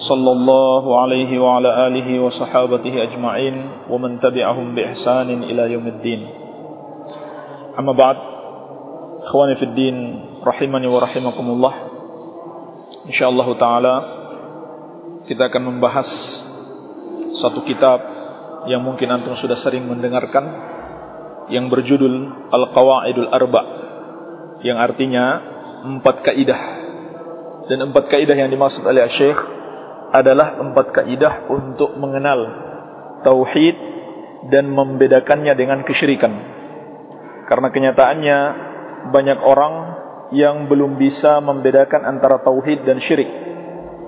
صلى الله عليه وعلى آله وصحابته أجمعين ومن تبعهم بإحسان إلى يوم الدين أما بعد إخواني في الدين رحمني ورحمكم الله إن شاء الله تعالى kita akan membahas satu kitab yang mungkin antum sudah sering mendengarkan yang berjudul Al-Qawaidul Arba yang artinya empat kaidah dan empat kaidah yang dimaksud oleh Syekh adalah empat kaidah untuk mengenal tauhid dan membedakannya dengan kesyirikan. Karena kenyataannya banyak orang yang belum bisa membedakan antara tauhid dan syirik.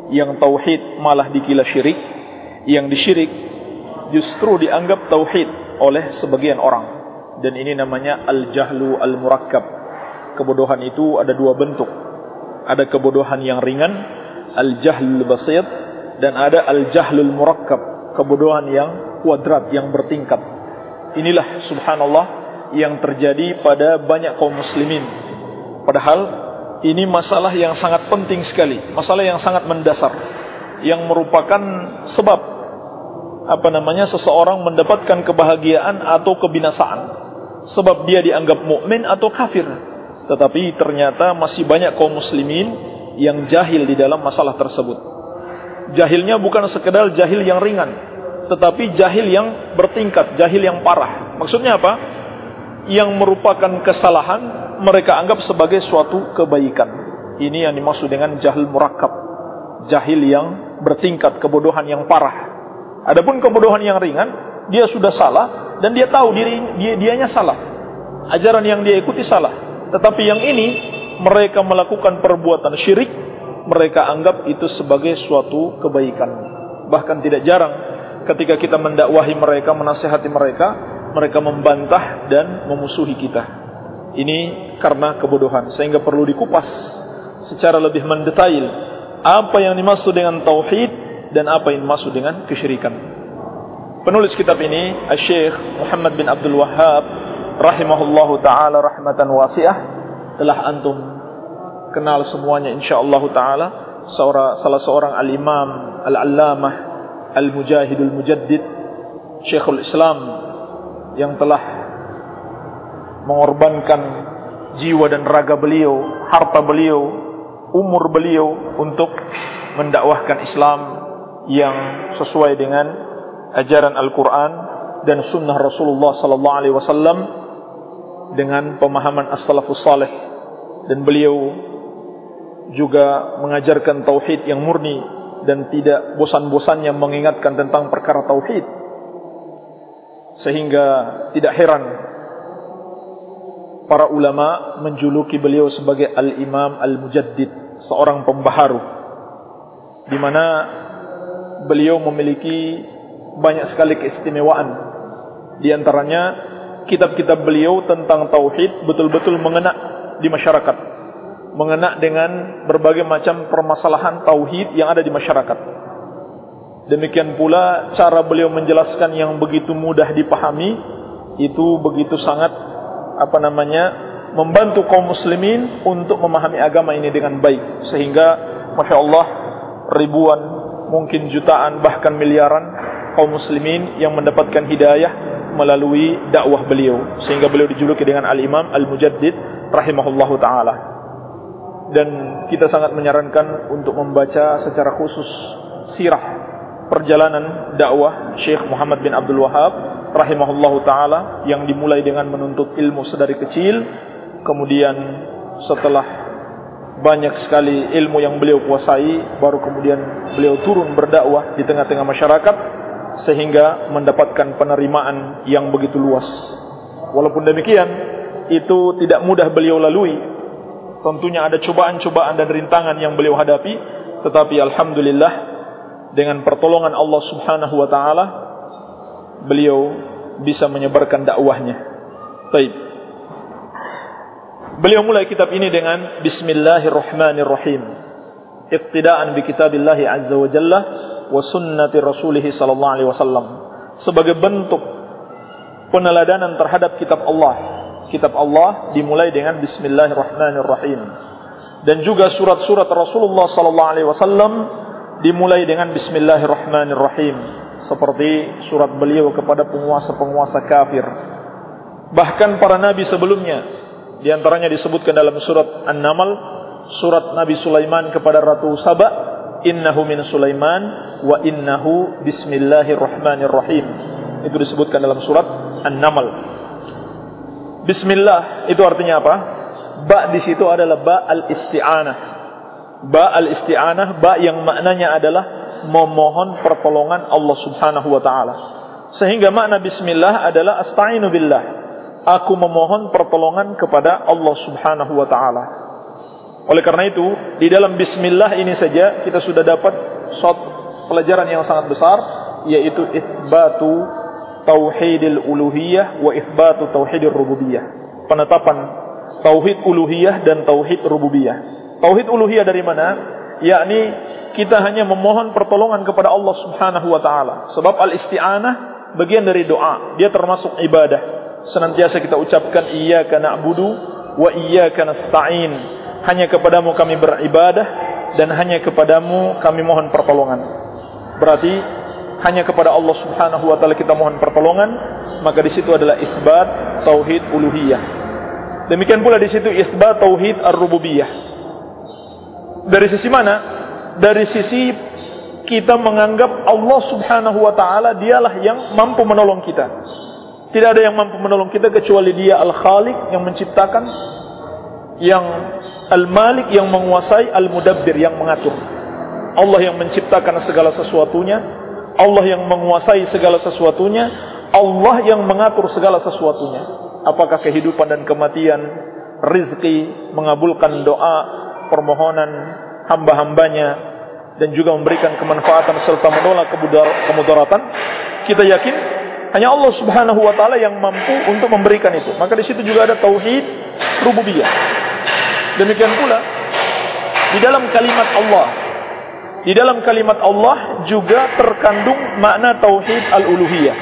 Yang tauhid malah dikira syirik, yang disyirik justru dianggap tauhid oleh sebagian orang. Dan ini namanya al-jahlu al-murakkab. Kebodohan itu ada dua bentuk. Ada kebodohan yang ringan, al-jahlul basit dan ada al-jahlul murakkab, kebodohan yang kuadrat yang bertingkat. Inilah subhanallah yang terjadi pada banyak kaum muslimin. Padahal ini masalah yang sangat penting sekali, masalah yang sangat mendasar yang merupakan sebab apa namanya seseorang mendapatkan kebahagiaan atau kebinasaan. Sebab dia dianggap mukmin atau kafir. Tetapi ternyata masih banyak kaum muslimin yang jahil di dalam masalah tersebut. Jahilnya bukan sekedar jahil yang ringan, tetapi jahil yang bertingkat, jahil yang parah. Maksudnya apa? Yang merupakan kesalahan mereka anggap sebagai suatu kebaikan. Ini yang dimaksud dengan jahil murakkab. Jahil yang bertingkat, kebodohan yang parah. Adapun kebodohan yang ringan, dia sudah salah dan dia tahu diri dia dianya salah. Ajaran yang dia ikuti salah. Tetapi yang ini mereka melakukan perbuatan syirik mereka anggap itu sebagai suatu kebaikan. Bahkan tidak jarang ketika kita mendakwahi mereka, menasehati mereka, mereka membantah dan memusuhi kita. Ini karena kebodohan sehingga perlu dikupas secara lebih mendetail apa yang dimaksud dengan tauhid dan apa yang dimaksud dengan kesyirikan. Penulis kitab ini Syekh Muhammad bin Abdul Wahhab rahimahullahu taala rahmatan wasi'ah telah antum kenal semuanya insyaallah taala. Seorang salah seorang al-imam al-allamah al-mujahidul mujaddid Syekhul Islam yang telah mengorbankan jiwa dan raga beliau, harta beliau, umur beliau untuk mendakwahkan Islam yang sesuai dengan ajaran Al-Qur'an dan sunnah Rasulullah sallallahu alaihi wasallam dengan pemahaman as-salafus salih. Dan beliau juga mengajarkan tauhid yang murni dan tidak bosan-bosannya mengingatkan tentang perkara tauhid. Sehingga tidak heran para ulama menjuluki beliau sebagai al-imam al-mujaddid seorang pembaharu. Di mana beliau memiliki banyak sekali keistimewaan. Di antaranya kitab-kitab beliau tentang tauhid betul-betul mengena di masyarakat mengena dengan berbagai macam permasalahan tauhid yang ada di masyarakat. Demikian pula cara beliau menjelaskan yang begitu mudah dipahami itu begitu sangat apa namanya membantu kaum muslimin untuk memahami agama ini dengan baik. Sehingga masya Allah ribuan mungkin jutaan bahkan miliaran kaum muslimin yang mendapatkan hidayah melalui dakwah beliau. Sehingga beliau dijuluki dengan al-imam al-mujaddid rahimahullahu taala dan kita sangat menyarankan untuk membaca secara khusus sirah perjalanan dakwah Syekh Muhammad bin Abdul Wahab rahimahullahu taala yang dimulai dengan menuntut ilmu sedari kecil kemudian setelah banyak sekali ilmu yang beliau kuasai baru kemudian beliau turun berdakwah di tengah-tengah masyarakat sehingga mendapatkan penerimaan yang begitu luas. Walaupun demikian itu tidak mudah beliau lalui tentunya ada cobaan-cobaan dan rintangan yang beliau hadapi tetapi alhamdulillah dengan pertolongan Allah Subhanahu wa taala beliau bisa menyebarkan dakwahnya. Baik. Beliau mulai kitab ini dengan Bismillahirrahmanirrahim. Iqtidaan bi kitabillah azza wa jalla wa sunnati rasulih sallallahu alaihi wasallam sebagai bentuk peneladanan terhadap kitab Allah. Kitab Allah dimulai dengan Bismillahirrahmanirrahim. Dan juga surat-surat Rasulullah sallallahu alaihi wasallam dimulai dengan Bismillahirrahmanirrahim seperti surat beliau kepada penguasa-penguasa kafir. Bahkan para nabi sebelumnya di antaranya disebutkan dalam surat An-Naml, surat Nabi Sulaiman kepada Ratu Saba, "Innahu min Sulaiman wa innahu bismillahirrahmanirrahim." Itu disebutkan dalam surat An-Naml. Bismillah itu artinya apa? Ba di situ adalah ba al-isti'anah. Ba al-isti'anah, ba yang maknanya adalah memohon pertolongan Allah Subhanahu wa taala. Sehingga makna bismillah adalah asta'inu billah. Aku memohon pertolongan kepada Allah Subhanahu wa taala. Oleh karena itu, di dalam bismillah ini saja kita sudah dapat pelajaran yang sangat besar yaitu itsbatu tauhidil uluhiyah wa itsbatu tauhidir rububiyah. Penetapan tauhid uluhiyah dan tauhid rububiyah. Tauhid uluhiyah dari mana? Yakni kita hanya memohon pertolongan kepada Allah Subhanahu wa taala. Sebab al-isti'anah bagian dari doa, dia termasuk ibadah. Senantiasa kita ucapkan iyyaka na'budu wa iyyaka nasta'in. Hanya kepadamu kami beribadah dan hanya kepadamu kami mohon pertolongan. Berarti hanya kepada Allah Subhanahu wa taala kita mohon pertolongan, maka di situ adalah isbat tauhid uluhiyah. Demikian pula di situ isbat tauhid ar-rububiyah. Dari sisi mana? Dari sisi kita menganggap Allah Subhanahu wa taala dialah yang mampu menolong kita. Tidak ada yang mampu menolong kita kecuali Dia Al-Khaliq yang menciptakan, yang Al-Malik yang menguasai, Al-Mudabbir yang mengatur. Allah yang menciptakan segala sesuatunya, Allah yang menguasai segala sesuatunya, Allah yang mengatur segala sesuatunya. Apakah kehidupan dan kematian, rizki, mengabulkan doa, permohonan hamba-hambanya, dan juga memberikan kemanfaatan serta menolak kemudaratan, kita yakin hanya Allah Subhanahu wa taala yang mampu untuk memberikan itu. Maka di situ juga ada tauhid rububiyah. Demikian pula di dalam kalimat Allah di dalam kalimat Allah juga terkandung makna tauhid al-uluhiyah.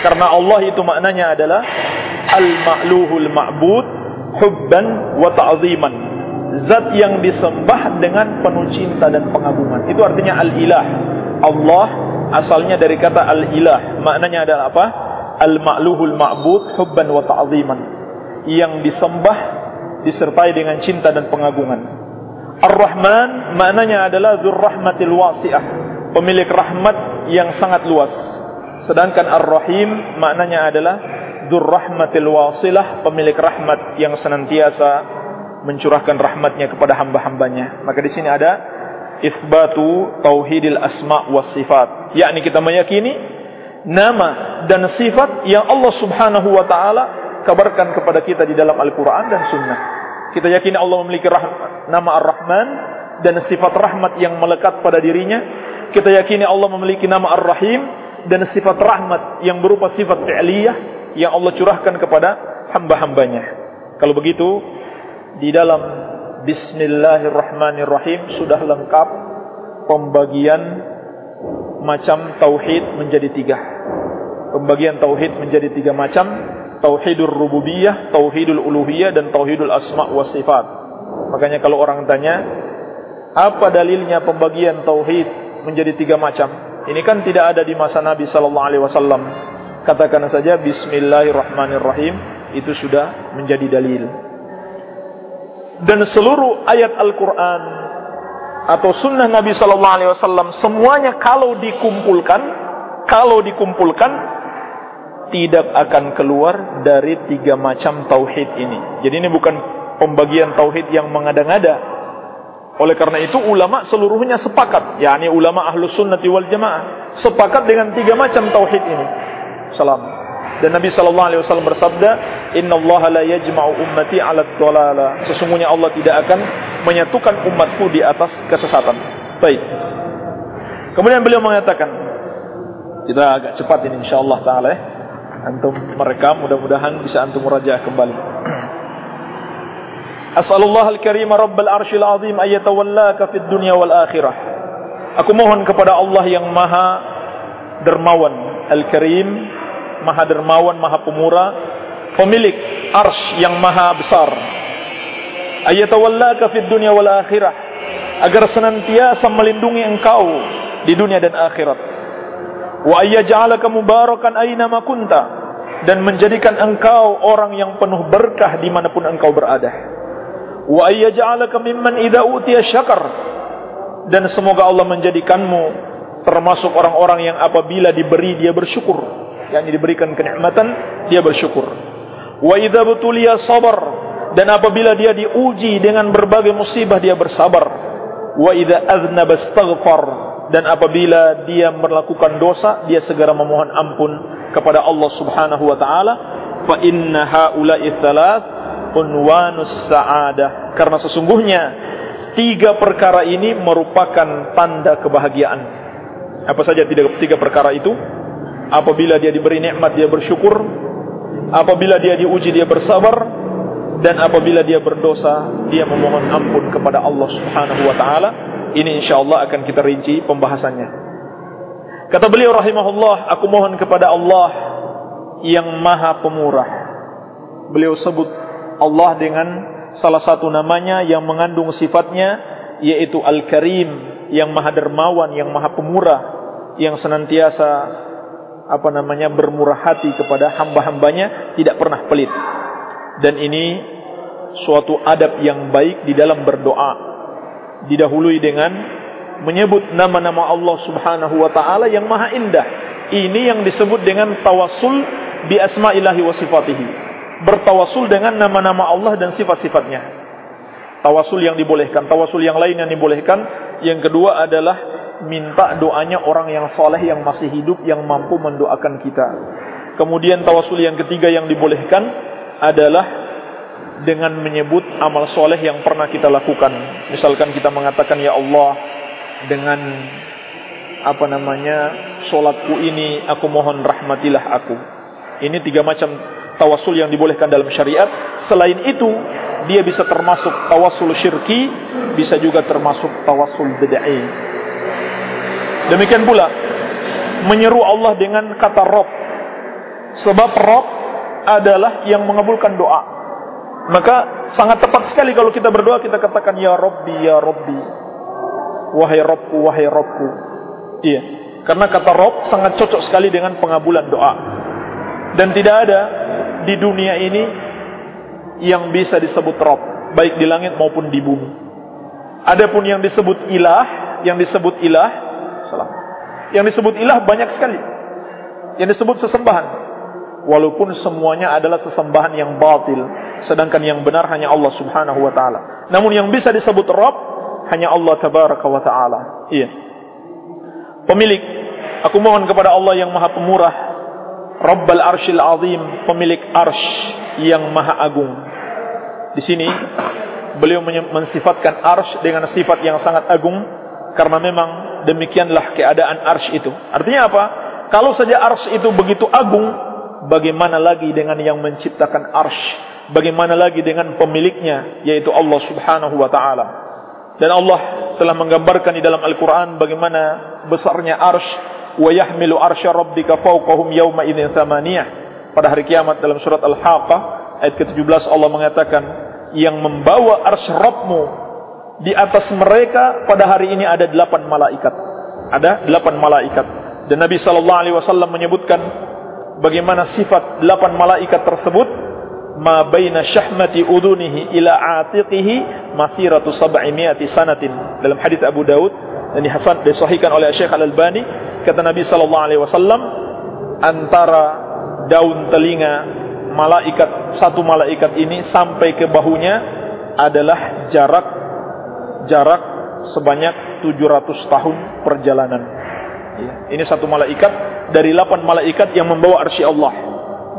Karena Allah itu maknanya adalah al-ma'luhul ma'bud hubban wa ta'ziman. Zat yang disembah dengan penuh cinta dan pengagungan. Itu artinya al-ilah. Allah asalnya dari kata al-ilah. Maknanya adalah apa? Al-ma'luhul ma'bud hubban wa ta'ziman. Yang disembah disertai dengan cinta dan pengagungan. Ar-Rahman maknanya adalah Dzurrahmatil Wasi'ah, pemilik rahmat yang sangat luas. Sedangkan Ar-Rahim maknanya adalah Dzurrahmatil Wasilah, pemilik rahmat yang senantiasa mencurahkan rahmatnya kepada hamba-hambanya. Maka di sini ada itsbatu tauhidil asma was sifat, yakni kita meyakini nama dan sifat yang Allah Subhanahu wa taala kabarkan kepada kita di dalam Al-Qur'an dan Sunnah. Kita yakini Allah memiliki nama Ar-Rahman dan sifat rahmat yang melekat pada dirinya. Kita yakini Allah memiliki nama Ar-Rahim dan sifat rahmat yang berupa sifat fi'liyah yang Allah curahkan kepada hamba-hambanya. Kalau begitu, di dalam Bismillahirrahmanirrahim sudah lengkap pembagian macam tauhid menjadi tiga. Pembagian tauhid menjadi tiga macam tauhidul rububiyah, tauhidul uluhiyah dan tauhidul asma wa sifat. Makanya kalau orang tanya, apa dalilnya pembagian tauhid menjadi tiga macam? Ini kan tidak ada di masa Nabi sallallahu alaihi wasallam. Katakan saja bismillahirrahmanirrahim itu sudah menjadi dalil. Dan seluruh ayat Al-Qur'an atau sunnah Nabi sallallahu alaihi wasallam semuanya kalau dikumpulkan, kalau dikumpulkan tidak akan keluar dari tiga macam tauhid ini. Jadi ini bukan pembagian tauhid yang mengada-ngada. Oleh karena itu ulama seluruhnya sepakat, yakni ulama ahlus sunnati wal jamaah sepakat dengan tiga macam tauhid ini. Salam. Dan Nabi sallallahu alaihi wasallam bersabda, "Inna Allah la yajma'u ummati 'ala dhalala." Sesungguhnya Allah tidak akan menyatukan umatku di atas kesesatan. Baik. Kemudian beliau mengatakan, kita agak cepat ini insyaallah taala ya. Antum merekam mudah-mudahan bisa antum merajaah kembali. As'alullah al-karim Rabbal arshil azim ayatawallaka fid dunya wal akhirah. Aku mohon kepada Allah yang maha dermawan Al-Karim Maha dermawan, maha pemurah Pemilik arsh yang maha besar. Ayatawallaka fid dunya wal akhirah Agar senantiasa melindungi engkau Di dunia dan akhirat Wa ayyaj'alaka mubarakan aina kunta. Dan menjadikan engkau orang yang penuh berkah dimanapun engkau berada. Wa ayyaj'alaka mimman idza utiya syakar. Dan semoga Allah menjadikanmu termasuk orang-orang yang apabila diberi dia bersyukur. Yakni diberikan kenikmatan dia bersyukur. Wa idza butuliya sabar. Dan apabila dia diuji dengan berbagai musibah dia bersabar. Wa idza aznaba astaghfar dan apabila dia melakukan dosa dia segera memohon ampun kepada Allah Subhanahu wa taala. Fa inna haula'i thalath unwanus sa'adah. Karena sesungguhnya tiga perkara ini merupakan tanda kebahagiaan. Apa saja tiga, tiga perkara itu? Apabila dia diberi nikmat dia bersyukur. Apabila dia diuji dia bersabar. Dan apabila dia berdosa dia memohon ampun kepada Allah Subhanahu wa taala ini insyaallah akan kita rinci pembahasannya kata beliau rahimahullah aku mohon kepada Allah yang maha pemurah beliau sebut Allah dengan salah satu namanya yang mengandung sifatnya yaitu Al-Karim yang maha dermawan, yang maha pemurah, yang senantiasa apa namanya bermurah hati kepada hamba-hambanya, tidak pernah pelit. Dan ini suatu adab yang baik di dalam berdoa. Didahului dengan menyebut nama-nama Allah Subhanahu wa taala yang maha indah. Ini yang disebut dengan tawassul bi asma'illahi wa sifatihi bertawasul dengan nama-nama Allah dan sifat-sifatnya. Tawasul yang dibolehkan, tawasul yang lain yang dibolehkan. Yang kedua adalah minta doanya orang yang soleh yang masih hidup yang mampu mendoakan kita. Kemudian tawasul yang ketiga yang dibolehkan adalah dengan menyebut amal soleh yang pernah kita lakukan. Misalkan kita mengatakan ya Allah dengan apa namanya solatku ini aku mohon rahmatilah aku. Ini tiga macam tawasul yang dibolehkan dalam syariat. Selain itu, dia bisa termasuk tawasul syirki, bisa juga termasuk tawasul bid'ah. Demikian pula menyeru Allah dengan kata Rob. Sebab Rob adalah yang mengabulkan doa. Maka sangat tepat sekali kalau kita berdoa kita katakan ya Robbi ya Robbi. Wahai Robku wahai Robku. Iya. Karena kata Rob sangat cocok sekali dengan pengabulan doa. Dan tidak ada di dunia ini yang bisa disebut Rob, baik di langit maupun di bumi. Adapun yang disebut ilah, yang disebut ilah, salah. Yang disebut ilah banyak sekali. Yang disebut sesembahan. Walaupun semuanya adalah sesembahan yang batil, sedangkan yang benar hanya Allah Subhanahu wa taala. Namun yang bisa disebut Rob hanya Allah tabaraka wa taala. Iya. Pemilik, aku mohon kepada Allah yang Maha Pemurah, Rabbal Arshil Azim, pemilik Arsh yang Maha Agung. Di sini beliau mensifatkan Arsh dengan sifat yang sangat agung karena memang demikianlah keadaan Arsh itu. Artinya apa? Kalau saja Arsh itu begitu agung, bagaimana lagi dengan yang menciptakan Arsh? Bagaimana lagi dengan pemiliknya yaitu Allah Subhanahu wa taala. Dan Allah telah menggambarkan di dalam Al-Qur'an bagaimana besarnya Arsh wa yahmilu arsya rabbika fawqahum yawma idzin thamaniyah. Pada hari kiamat dalam surat Al-Haqqah ayat ke-17 Allah mengatakan yang membawa arsy Rabbmu di atas mereka pada hari ini ada delapan malaikat. Ada delapan malaikat. Dan Nabi sallallahu alaihi wasallam menyebutkan bagaimana sifat delapan malaikat tersebut ma baina syahmati udunihi ila atiqihi masiratu sab'imiati sanatin dalam hadis Abu Daud dan dihasan disahihkan oleh Syekh Al-Albani kata Nabi sallallahu alaihi wasallam antara daun telinga malaikat satu malaikat ini sampai ke bahunya adalah jarak jarak sebanyak 700 tahun perjalanan. Ya, ini satu malaikat dari 8 malaikat yang membawa arsy Allah.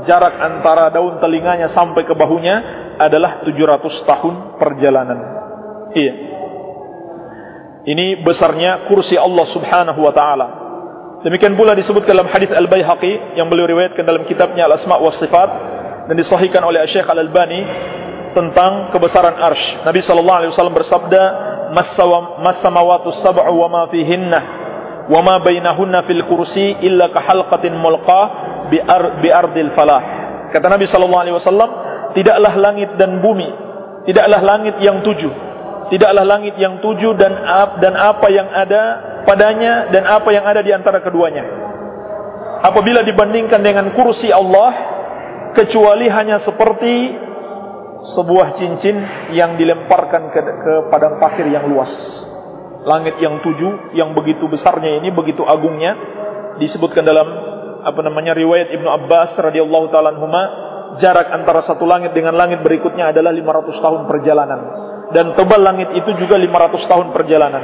Jarak antara daun telinganya sampai ke bahunya adalah 700 tahun perjalanan. Iya. Ini besarnya kursi Allah Subhanahu wa taala Demikian pula disebut dalam hadis Al-Baihaqi yang beliau riwayatkan dalam kitabnya Al-Asma' wa Sifat dan disahihkan oleh Syekh Al-Albani tentang kebesaran arsh. Nabi sallallahu alaihi wasallam bersabda, "Mas-samawatu sab'u wa ma fihinna wa ma bainahunna fil kursi illa ka halqatin mulqah bi, ar bi falah." Kata Nabi sallallahu alaihi wasallam, tidaklah langit dan bumi, tidaklah langit yang tujuh tidaklah langit yang tujuh dan dan apa yang ada padanya dan apa yang ada di antara keduanya. Apabila dibandingkan dengan kursi Allah, kecuali hanya seperti sebuah cincin yang dilemparkan ke, ke padang pasir yang luas. Langit yang tujuh, yang begitu besarnya ini, begitu agungnya, disebutkan dalam apa namanya riwayat Ibnu Abbas radhiyallahu taala jarak antara satu langit dengan langit berikutnya adalah 500 tahun perjalanan dan tebal langit itu juga 500 tahun perjalanan.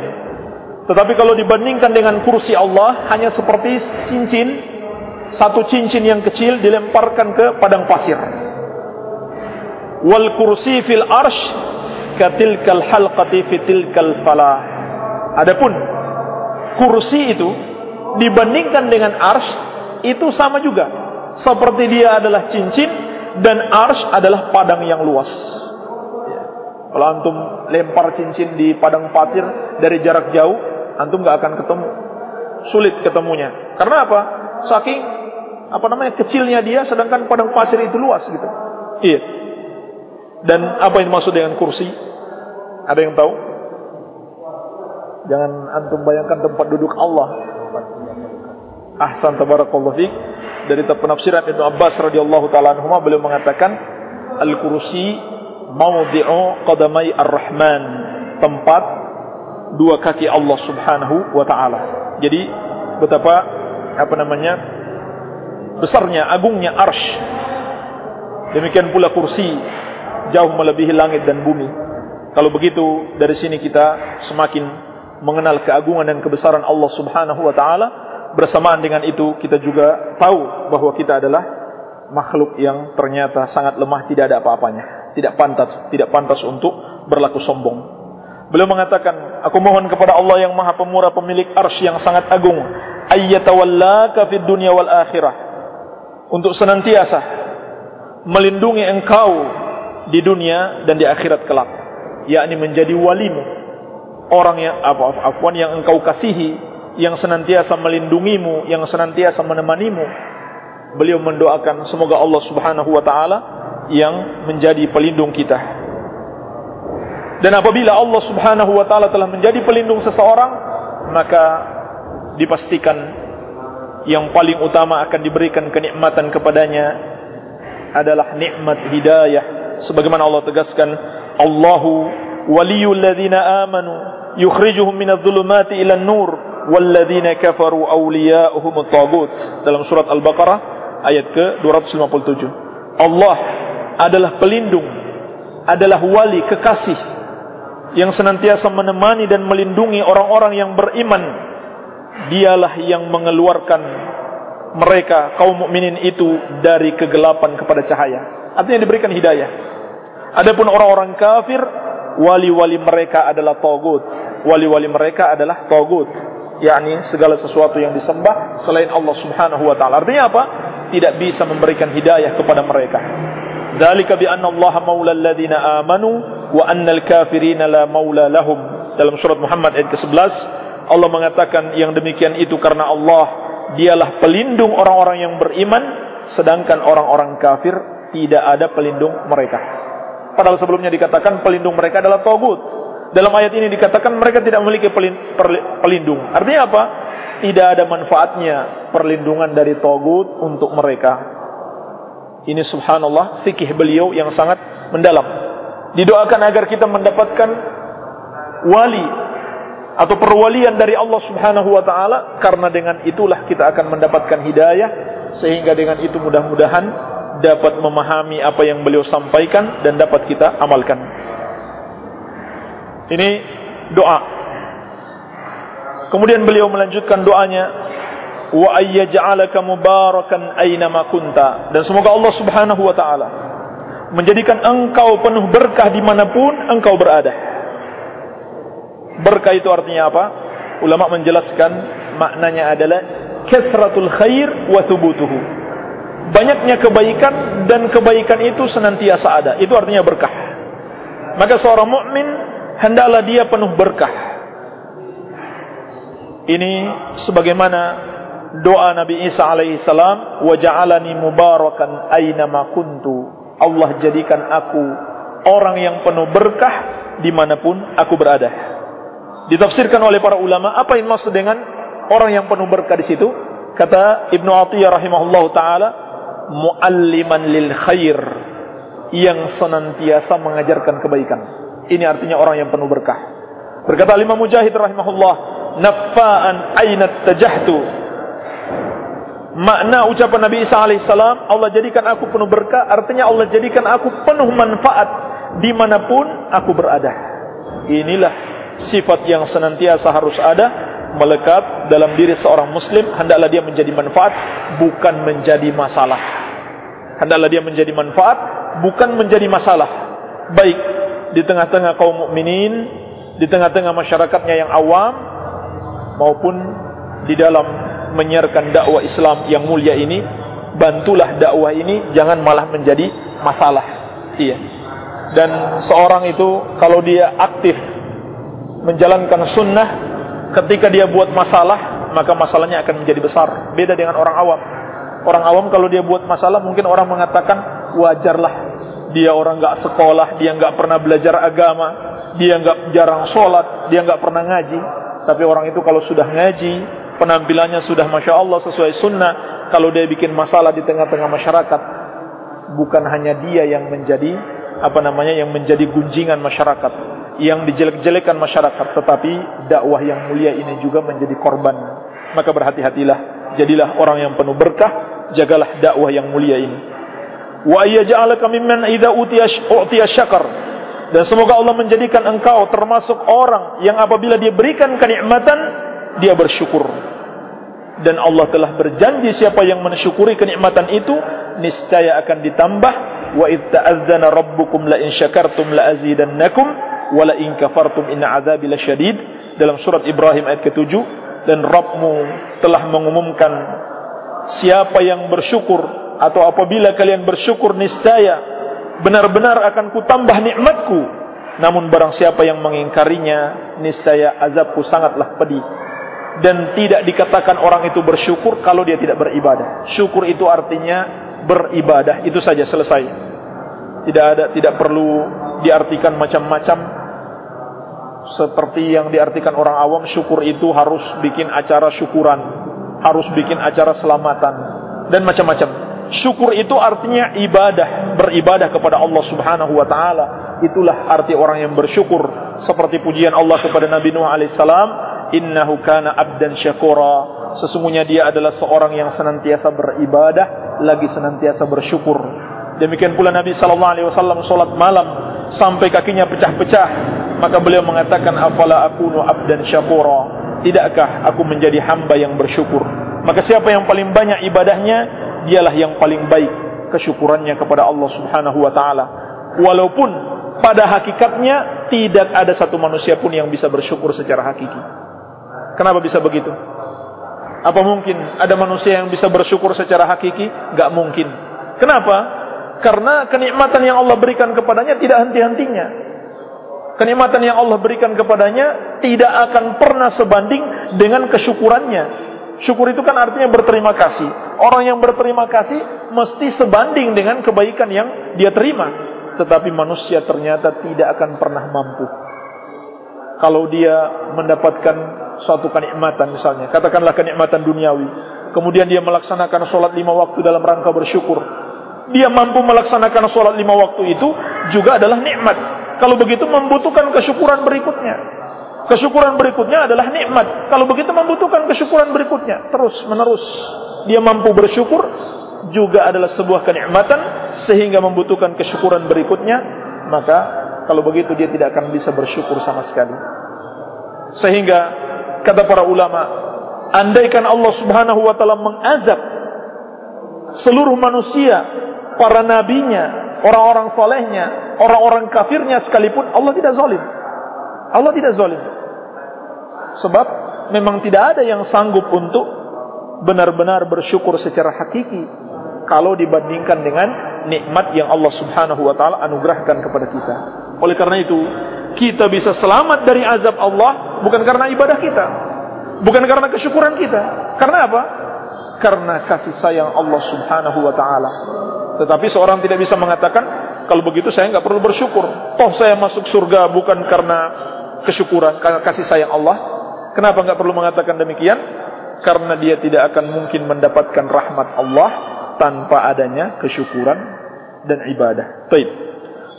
Tetapi kalau dibandingkan dengan kursi Allah hanya seperti cincin satu cincin yang kecil dilemparkan ke padang pasir. Wal kursi fil arsh katilkal halqati fitilkal falah. Adapun kursi itu dibandingkan dengan arsh itu sama juga. Seperti dia adalah cincin dan arsh adalah padang yang luas. Kalau antum lempar cincin di padang pasir dari jarak jauh, antum nggak akan ketemu. Sulit ketemunya. Karena apa? Saking apa namanya kecilnya dia, sedangkan padang pasir itu luas gitu. Iya. Dan apa yang maksud dengan kursi? Ada yang tahu? Jangan antum bayangkan tempat duduk Allah. Ahsan tabarakallah fiik. Dari penafsiran Ibnu Abbas radhiyallahu taala anhu beliau mengatakan al-kursi mawdi'u qadamai ar-Rahman, tempat dua kaki Allah Subhanahu wa taala. Jadi betapa apa namanya? besarnya, agungnya arsh. Demikian pula kursi jauh melebihi langit dan bumi. Kalau begitu dari sini kita semakin mengenal keagungan dan kebesaran Allah Subhanahu wa taala. Bersamaan dengan itu kita juga tahu bahwa kita adalah makhluk yang ternyata sangat lemah tidak ada apa-apanya tidak pantas tidak pantas untuk berlaku sombong. Beliau mengatakan, aku mohon kepada Allah yang Maha Pemurah pemilik arsy yang sangat agung, ayyatawallaka fid dunya wal akhirah. Untuk senantiasa melindungi engkau di dunia dan di akhirat kelak, yakni menjadi walimu, orang yang apa afwan yang engkau kasihi, yang senantiasa melindungimu, yang senantiasa menemanimu. Beliau mendoakan semoga Allah Subhanahu wa taala yang menjadi pelindung kita. Dan apabila Allah Subhanahu wa taala telah menjadi pelindung seseorang, maka dipastikan yang paling utama akan diberikan kenikmatan kepadanya adalah nikmat hidayah sebagaimana Allah tegaskan Allahu dalam surat Al-Baqarah ayat ke 257 Allah adalah pelindung, adalah wali kekasih yang senantiasa menemani dan melindungi orang-orang yang beriman. Dialah yang mengeluarkan mereka kaum mukminin itu dari kegelapan kepada cahaya. Artinya diberikan hidayah. Adapun orang-orang kafir, wali-wali mereka adalah togut. Wali-wali mereka adalah togut. yakni segala sesuatu yang disembah selain Allah Subhanahu wa taala. Artinya apa? Tidak bisa memberikan hidayah kepada mereka. Dzalika bi anna Allah maula alladziina amanu wa annal kafirina la maula lahum. Dalam surat Muhammad ayat ke-11 Allah mengatakan yang demikian itu karena Allah dialah pelindung orang-orang yang beriman sedangkan orang-orang kafir tidak ada pelindung mereka. Padahal sebelumnya dikatakan pelindung mereka adalah togut. Dalam ayat ini dikatakan mereka tidak memiliki pelindung. Artinya apa? Tidak ada manfaatnya perlindungan dari togut untuk mereka. Ini subhanallah fikih beliau yang sangat mendalam. Didoakan agar kita mendapatkan wali atau perwalian dari Allah Subhanahu wa taala karena dengan itulah kita akan mendapatkan hidayah sehingga dengan itu mudah-mudahan dapat memahami apa yang beliau sampaikan dan dapat kita amalkan. Ini doa. Kemudian beliau melanjutkan doanya wa ayyaj'alaka mubarakan aina ma kunta dan semoga Allah Subhanahu wa taala menjadikan engkau penuh berkah dimanapun engkau berada. Berkah itu artinya apa? Ulama menjelaskan maknanya adalah kathratul khair wa thubutuhu. Banyaknya kebaikan dan kebaikan itu senantiasa ada. Itu artinya berkah. Maka seorang mukmin hendaklah dia penuh berkah. Ini sebagaimana doa Nabi Isa alaihi salam, "Wa ja'alani mubarakan aina ma kuntu." Allah jadikan aku orang yang penuh berkah di mana pun aku berada. Ditafsirkan oleh para ulama, apa yang maksud dengan orang yang penuh berkah di situ? Kata Ibnu Athiyah rahimahullah taala, mualliman lil khair yang senantiasa mengajarkan kebaikan. Ini artinya orang yang penuh berkah. Berkata Imam Mujahid rahimahullah, nafa'an ainat tajahtu. Makna ucapan Nabi Isa alaihissalam, Allah jadikan aku penuh berkah, artinya Allah jadikan aku penuh manfaat di mana pun aku berada. Inilah sifat yang senantiasa harus ada melekat dalam diri seorang muslim hendaklah dia menjadi manfaat bukan menjadi masalah. Hendaklah dia menjadi manfaat bukan menjadi masalah. Baik di tengah-tengah kaum mukminin di tengah-tengah masyarakatnya yang awam maupun di dalam menyiarkan dakwah Islam yang mulia ini bantulah dakwah ini jangan malah menjadi masalah. Iya. Dan seorang itu kalau dia aktif menjalankan sunnah ketika dia buat masalah maka masalahnya akan menjadi besar. Beda dengan orang awam. Orang awam kalau dia buat masalah mungkin orang mengatakan wajarlah dia orang nggak sekolah dia nggak pernah belajar agama dia nggak jarang sholat dia nggak pernah ngaji. Tapi orang itu kalau sudah ngaji penampilannya sudah masya Allah sesuai sunnah kalau dia bikin masalah di tengah-tengah masyarakat bukan hanya dia yang menjadi apa namanya yang menjadi gunjingan masyarakat yang dijelek-jelekan masyarakat tetapi dakwah yang mulia ini juga menjadi korban. Maka berhati-hatilah jadilah orang yang penuh berkah jagalah dakwah yang mulia ini. Wa ayyaj'alaka mimman idza utiya syakar. Dan semoga Allah menjadikan engkau termasuk orang yang apabila dia berikan kenikmatan dia bersyukur. Dan Allah telah berjanji siapa yang mensyukuri kenikmatan itu niscaya akan ditambah wa id ta'azzana rabbukum la in syakartum la azidannakum wala in kafartum inna azabi lasyadid dalam surat Ibrahim ayat ke-7 dan Rabbmu telah mengumumkan siapa yang bersyukur atau apabila kalian bersyukur niscaya benar-benar akan kutambah nikmatku. Namun barang siapa yang mengingkarinya niscaya azabku sangatlah pedih. Dan tidak dikatakan orang itu bersyukur kalau dia tidak beribadah. Syukur itu artinya beribadah. Itu saja selesai. Tidak ada tidak perlu diartikan macam-macam. Seperti yang diartikan orang awam syukur itu harus bikin acara syukuran harus bikin acara selamatan dan macam-macam. Syukur itu artinya ibadah beribadah kepada Allah Subhanahu wa taala. Itulah arti orang yang bersyukur. Seperti pujian Allah kepada Nabi Nuh alaihissalam innahu kana abdan syakura. Sesungguhnya dia adalah seorang yang senantiasa beribadah lagi senantiasa bersyukur Demikian pula Nabi sallallahu alaihi wasallam salat malam sampai kakinya pecah-pecah, maka beliau mengatakan afala akunu abdan syakura? Tidakkah aku menjadi hamba yang bersyukur? Maka siapa yang paling banyak ibadahnya, dialah yang paling baik kesyukurannya kepada Allah Subhanahu wa taala. Walaupun pada hakikatnya tidak ada satu manusia pun yang bisa bersyukur secara hakiki. Kenapa bisa begitu? Apa mungkin ada manusia yang bisa bersyukur secara hakiki? Gak mungkin. Kenapa? Karena kenikmatan yang Allah berikan kepadanya tidak henti-hentinya. Kenikmatan yang Allah berikan kepadanya tidak akan pernah sebanding dengan kesyukurannya. Syukur itu kan artinya berterima kasih. Orang yang berterima kasih mesti sebanding dengan kebaikan yang dia terima. Tetapi manusia ternyata tidak akan pernah mampu. Kalau dia mendapatkan suatu kenikmatan misalnya, katakanlah kenikmatan duniawi, kemudian dia melaksanakan sholat lima waktu dalam rangka bersyukur, dia mampu melaksanakan sholat lima waktu itu juga adalah nikmat. Kalau begitu membutuhkan kesyukuran berikutnya. Kesyukuran berikutnya adalah nikmat. Kalau begitu membutuhkan kesyukuran berikutnya. Terus menerus. Dia mampu bersyukur juga adalah sebuah kenikmatan sehingga membutuhkan kesyukuran berikutnya. Maka kalau begitu dia tidak akan bisa bersyukur sama sekali. Sehingga kata para ulama, andaikan Allah Subhanahu wa taala mengazab seluruh manusia para nabinya, orang-orang solehnya, orang-orang kafirnya sekalipun Allah tidak zalim. Allah tidak zalim. Sebab memang tidak ada yang sanggup untuk benar-benar bersyukur secara hakiki kalau dibandingkan dengan nikmat yang Allah Subhanahu wa taala anugerahkan kepada kita. Oleh karena itu, kita bisa selamat dari azab Allah bukan karena ibadah kita, bukan karena kesyukuran kita. Karena apa? Karena kasih sayang Allah Subhanahu wa taala. Tetapi seorang tidak bisa mengatakan kalau begitu saya nggak perlu bersyukur. Toh saya masuk surga bukan karena kesyukuran, karena kasih sayang Allah. Kenapa nggak perlu mengatakan demikian? Karena dia tidak akan mungkin mendapatkan rahmat Allah tanpa adanya kesyukuran dan ibadah. Baik.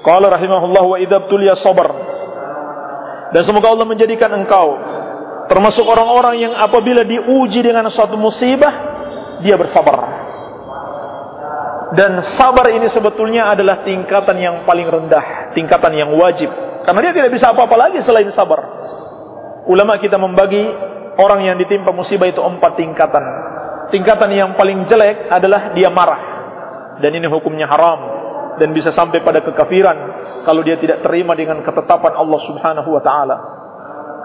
Qala rahimahullah wa idza tuliya sabar. Dan semoga Allah menjadikan engkau termasuk orang-orang yang apabila diuji dengan suatu musibah dia bersabar. Dan sabar ini sebetulnya adalah tingkatan yang paling rendah, tingkatan yang wajib. Karena dia tidak bisa apa-apa lagi selain sabar. Ulama kita membagi orang yang ditimpa musibah itu empat tingkatan. Tingkatan yang paling jelek adalah dia marah. Dan ini hukumnya haram. Dan bisa sampai pada kekafiran. Kalau dia tidak terima dengan ketetapan Allah subhanahu wa ta'ala.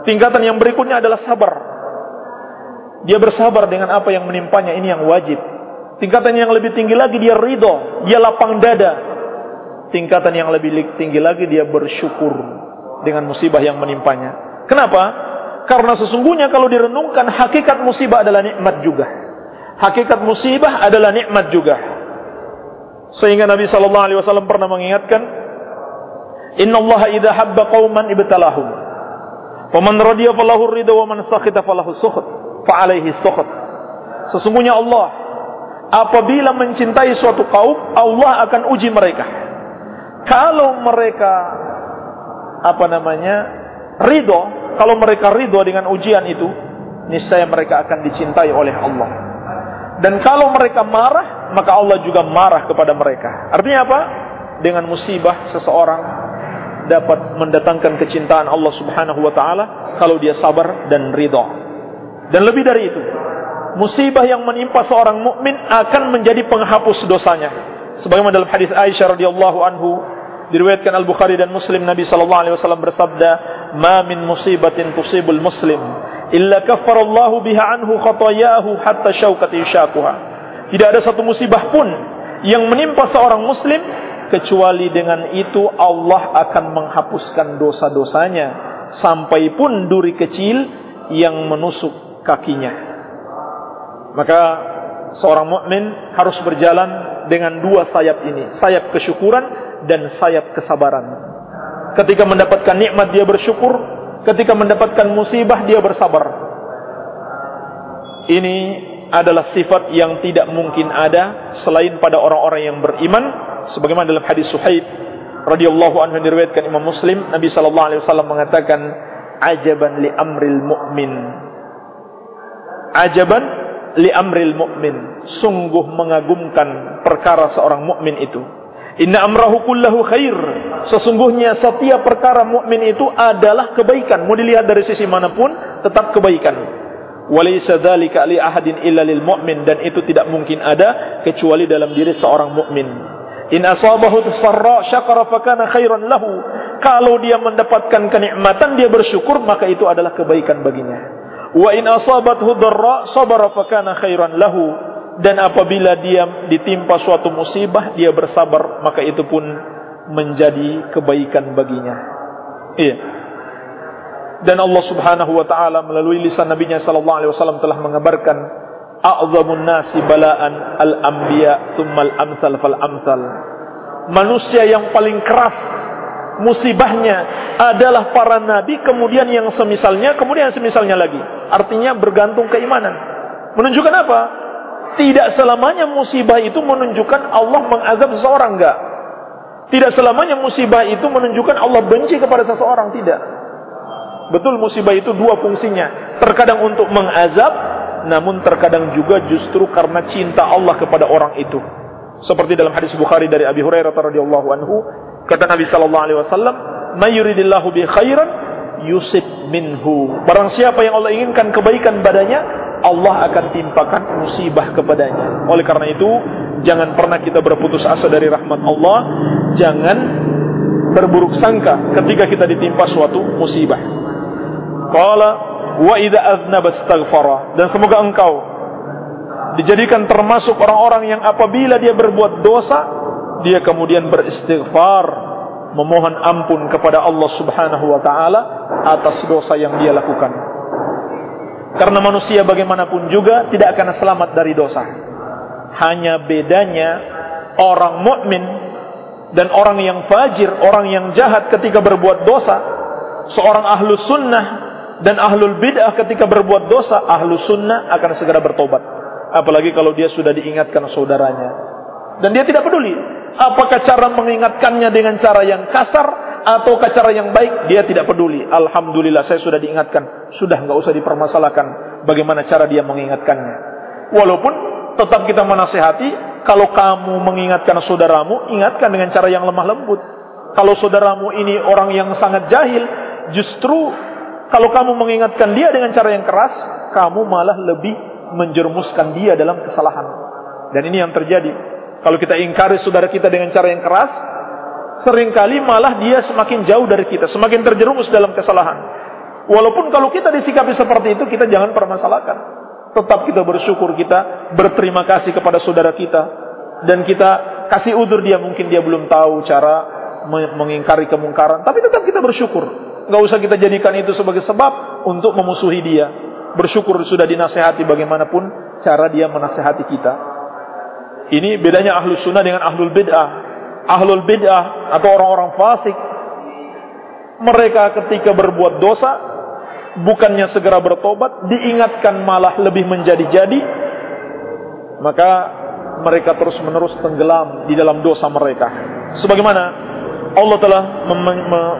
Tingkatan yang berikutnya adalah sabar. Dia bersabar dengan apa yang menimpanya. Ini yang wajib. Tingkatan yang lebih tinggi lagi dia ridho. Dia lapang dada. Tingkatan yang lebih tinggi lagi dia bersyukur. Dengan musibah yang menimpanya. Kenapa? Karena sesungguhnya kalau direnungkan hakikat musibah adalah nikmat juga hakikat musibah adalah nikmat juga. Sehingga Nabi sallallahu alaihi wasallam pernah mengingatkan, "Inna Allah idza habba qauman ibtalahum. Faman radiya falahu ridha wa man sakhita falahu sukht, fa alaihi sukht." Sesungguhnya Allah apabila mencintai suatu kaum, Allah akan uji mereka. Kalau mereka apa namanya? ridho, kalau mereka ridho dengan ujian itu, niscaya mereka akan dicintai oleh Allah. Dan kalau mereka marah, maka Allah juga marah kepada mereka. Artinya apa? Dengan musibah seseorang dapat mendatangkan kecintaan Allah Subhanahu wa taala kalau dia sabar dan ridha. Dan lebih dari itu, musibah yang menimpa seorang mukmin akan menjadi penghapus dosanya. Sebagaimana dalam hadis Aisyah radhiyallahu anhu diriwayatkan Al Bukhari dan Muslim Nabi sallallahu alaihi wasallam bersabda, "Ma min musibatin tusibul muslim illa kaffarallahu biha anhu khatayahu hatta syaukati syakuha. Tidak ada satu musibah pun yang menimpa seorang muslim kecuali dengan itu Allah akan menghapuskan dosa-dosanya sampai pun duri kecil yang menusuk kakinya. Maka seorang mukmin harus berjalan dengan dua sayap ini, sayap kesyukuran dan sayap kesabaran. Ketika mendapatkan nikmat dia bersyukur, ketika mendapatkan musibah dia bersabar. Ini adalah sifat yang tidak mungkin ada selain pada orang-orang yang beriman sebagaimana dalam hadis Suhaib radhiyallahu anhu diriwayatkan Imam Muslim Nabi sallallahu alaihi wasallam mengatakan ajaban li amril mu'min ajaban li amril mu'min sungguh mengagumkan perkara seorang mukmin itu Inna amrahu kullahu khair. Sesungguhnya setiap perkara mukmin itu adalah kebaikan. Mau dilihat dari sisi manapun, tetap kebaikan. Walaysa dzalika li ahadin illa lil mu'min dan itu tidak mungkin ada kecuali dalam diri seorang mukmin. In asabahu sarra syakara fakana khairan lahu. Kalau dia mendapatkan kenikmatan dia bersyukur maka itu adalah kebaikan baginya. Wa in asabathu dharra sabara fakana khairan lahu. Dan apabila dia ditimpa suatu musibah dia bersabar maka itu pun menjadi kebaikan baginya. Iya. Dan Allah Subhanahu wa taala melalui lisan nabinya sallallahu alaihi wasallam telah mengabarkan a'zamun nasi bala'an al-anbiya tsummal amsal fal amsal manusia yang paling keras musibahnya adalah para nabi kemudian yang semisalnya kemudian yang semisalnya lagi artinya bergantung keimanan menunjukkan apa tidak selamanya musibah itu menunjukkan Allah mengazab seseorang enggak. Tidak selamanya musibah itu menunjukkan Allah benci kepada seseorang tidak. Betul musibah itu dua fungsinya. Terkadang untuk mengazab, namun terkadang juga justru karena cinta Allah kepada orang itu. Seperti dalam hadis Bukhari dari Abi Hurairah radhiyallahu anhu, kata Nabi sallallahu alaihi wasallam, "May yuridillahu bi khairan yusib minhu." Barang siapa yang Allah inginkan kebaikan badannya, Allah akan timpakan musibah kepadanya. Oleh karena itu, jangan pernah kita berputus asa dari rahmat Allah, jangan berburuk sangka ketika kita ditimpa suatu musibah. Qala wa idza aznaba astaghfara dan semoga engkau dijadikan termasuk orang-orang yang apabila dia berbuat dosa, dia kemudian beristighfar, memohon ampun kepada Allah Subhanahu wa taala atas dosa yang dia lakukan. Karena manusia bagaimanapun juga tidak akan selamat dari dosa. Hanya bedanya orang mukmin dan orang yang fajir, orang yang jahat ketika berbuat dosa, seorang ahlu sunnah dan ahlul bid'ah ketika berbuat dosa, ahlu sunnah akan segera bertobat. Apalagi kalau dia sudah diingatkan saudaranya. Dan dia tidak peduli. Apakah cara mengingatkannya dengan cara yang kasar atau cara yang baik, dia tidak peduli. Alhamdulillah saya sudah diingatkan. Sudah nggak usah dipermasalahkan bagaimana cara dia mengingatkannya. Walaupun tetap kita menasehati, kalau kamu mengingatkan saudaramu, ingatkan dengan cara yang lemah lembut. Kalau saudaramu ini orang yang sangat jahil, justru kalau kamu mengingatkan dia dengan cara yang keras, kamu malah lebih menjermuskan dia dalam kesalahan. Dan ini yang terjadi. Kalau kita ingkari saudara kita dengan cara yang keras, sering kali malah dia semakin jauh dari kita, semakin terjerumus dalam kesalahan. Walaupun kalau kita disikapi seperti itu, kita jangan permasalahkan. Tetap kita bersyukur, kita berterima kasih kepada saudara kita. Dan kita kasih udur dia, mungkin dia belum tahu cara mengingkari kemungkaran. Tapi tetap kita bersyukur. Gak usah kita jadikan itu sebagai sebab untuk memusuhi dia. Bersyukur sudah dinasehati bagaimanapun cara dia menasehati kita. Ini bedanya ahlu sunnah dengan ahlul bid'ah. Ahlul bid'ah atau orang-orang fasik. Mereka ketika berbuat dosa, bukannya segera bertobat, diingatkan malah lebih menjadi-jadi, maka mereka terus menerus tenggelam di dalam dosa mereka. Sebagaimana Allah telah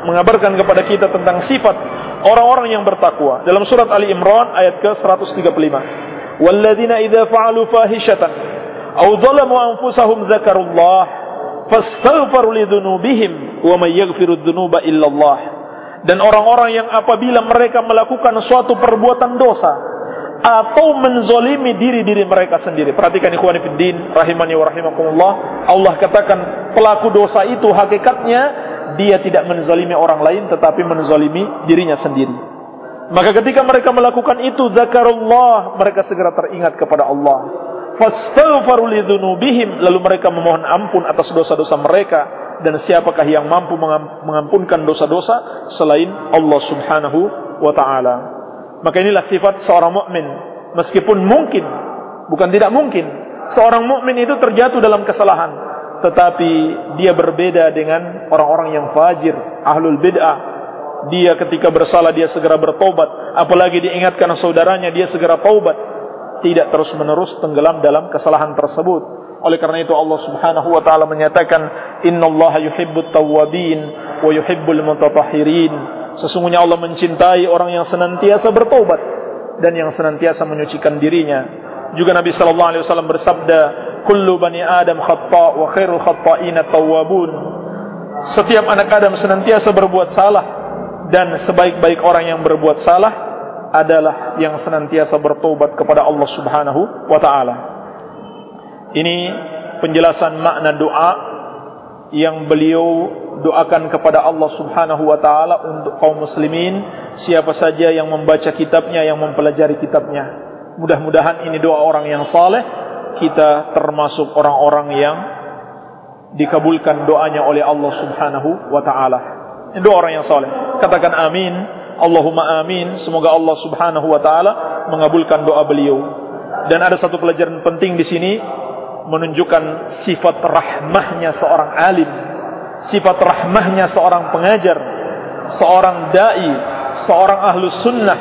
mengabarkan kepada kita tentang sifat orang-orang yang bertakwa dalam surat Ali Imran ayat ke-135. Walladzina idza fa'alu fahishatan أو ظلموا أنفسهم anfusahum الله فاستغفروا لذنوبهم wa يغفر الذنوب إلا الله. dan orang-orang yang apabila mereka melakukan suatu perbuatan dosa atau menzolimi diri-diri mereka sendiri. Perhatikan ikhwan fiddin rahimani wa rahimakumullah. Allah katakan pelaku dosa itu hakikatnya dia tidak menzolimi orang lain tetapi menzolimi dirinya sendiri. Maka ketika mereka melakukan itu zakarullah, mereka segera teringat kepada Allah lalu mereka memohon ampun atas dosa-dosa mereka. Dan siapakah yang mampu mengampunkan dosa-dosa selain Allah Subhanahu wa taala? Maka inilah sifat seorang mukmin. Meskipun mungkin bukan tidak mungkin seorang mukmin itu terjatuh dalam kesalahan. Tetapi dia berbeda dengan orang-orang yang fajir ahlul bid'ah. Dia ketika bersalah dia segera bertobat. Apalagi diingatkan saudaranya dia segera taubat tidak terus-menerus tenggelam dalam kesalahan tersebut. Oleh karena itu Allah Subhanahu wa taala menyatakan innallaha yuhibbut tawwabin wa yuhibbul mutatahhirin. Sesungguhnya Allah mencintai orang yang senantiasa bertobat dan yang senantiasa menyucikan dirinya. Juga Nabi sallallahu alaihi wasallam bersabda, "Kullu bani Adam khata' wa khairul khata'ina tawwabun." Setiap anak Adam senantiasa berbuat salah dan sebaik-baik orang yang berbuat salah adalah yang senantiasa bertobat kepada Allah Subhanahu wa taala. Ini penjelasan makna doa yang beliau doakan kepada Allah Subhanahu wa taala untuk kaum muslimin siapa saja yang membaca kitabnya yang mempelajari kitabnya. Mudah-mudahan ini doa orang yang saleh, kita termasuk orang-orang yang dikabulkan doanya oleh Allah Subhanahu wa taala. Doa orang yang saleh. Katakan amin. Allahumma amin. Semoga Allah Subhanahu wa taala mengabulkan doa beliau. Dan ada satu pelajaran penting di sini menunjukkan sifat rahmahnya seorang alim, sifat rahmahnya seorang pengajar, seorang dai, seorang ahlu sunnah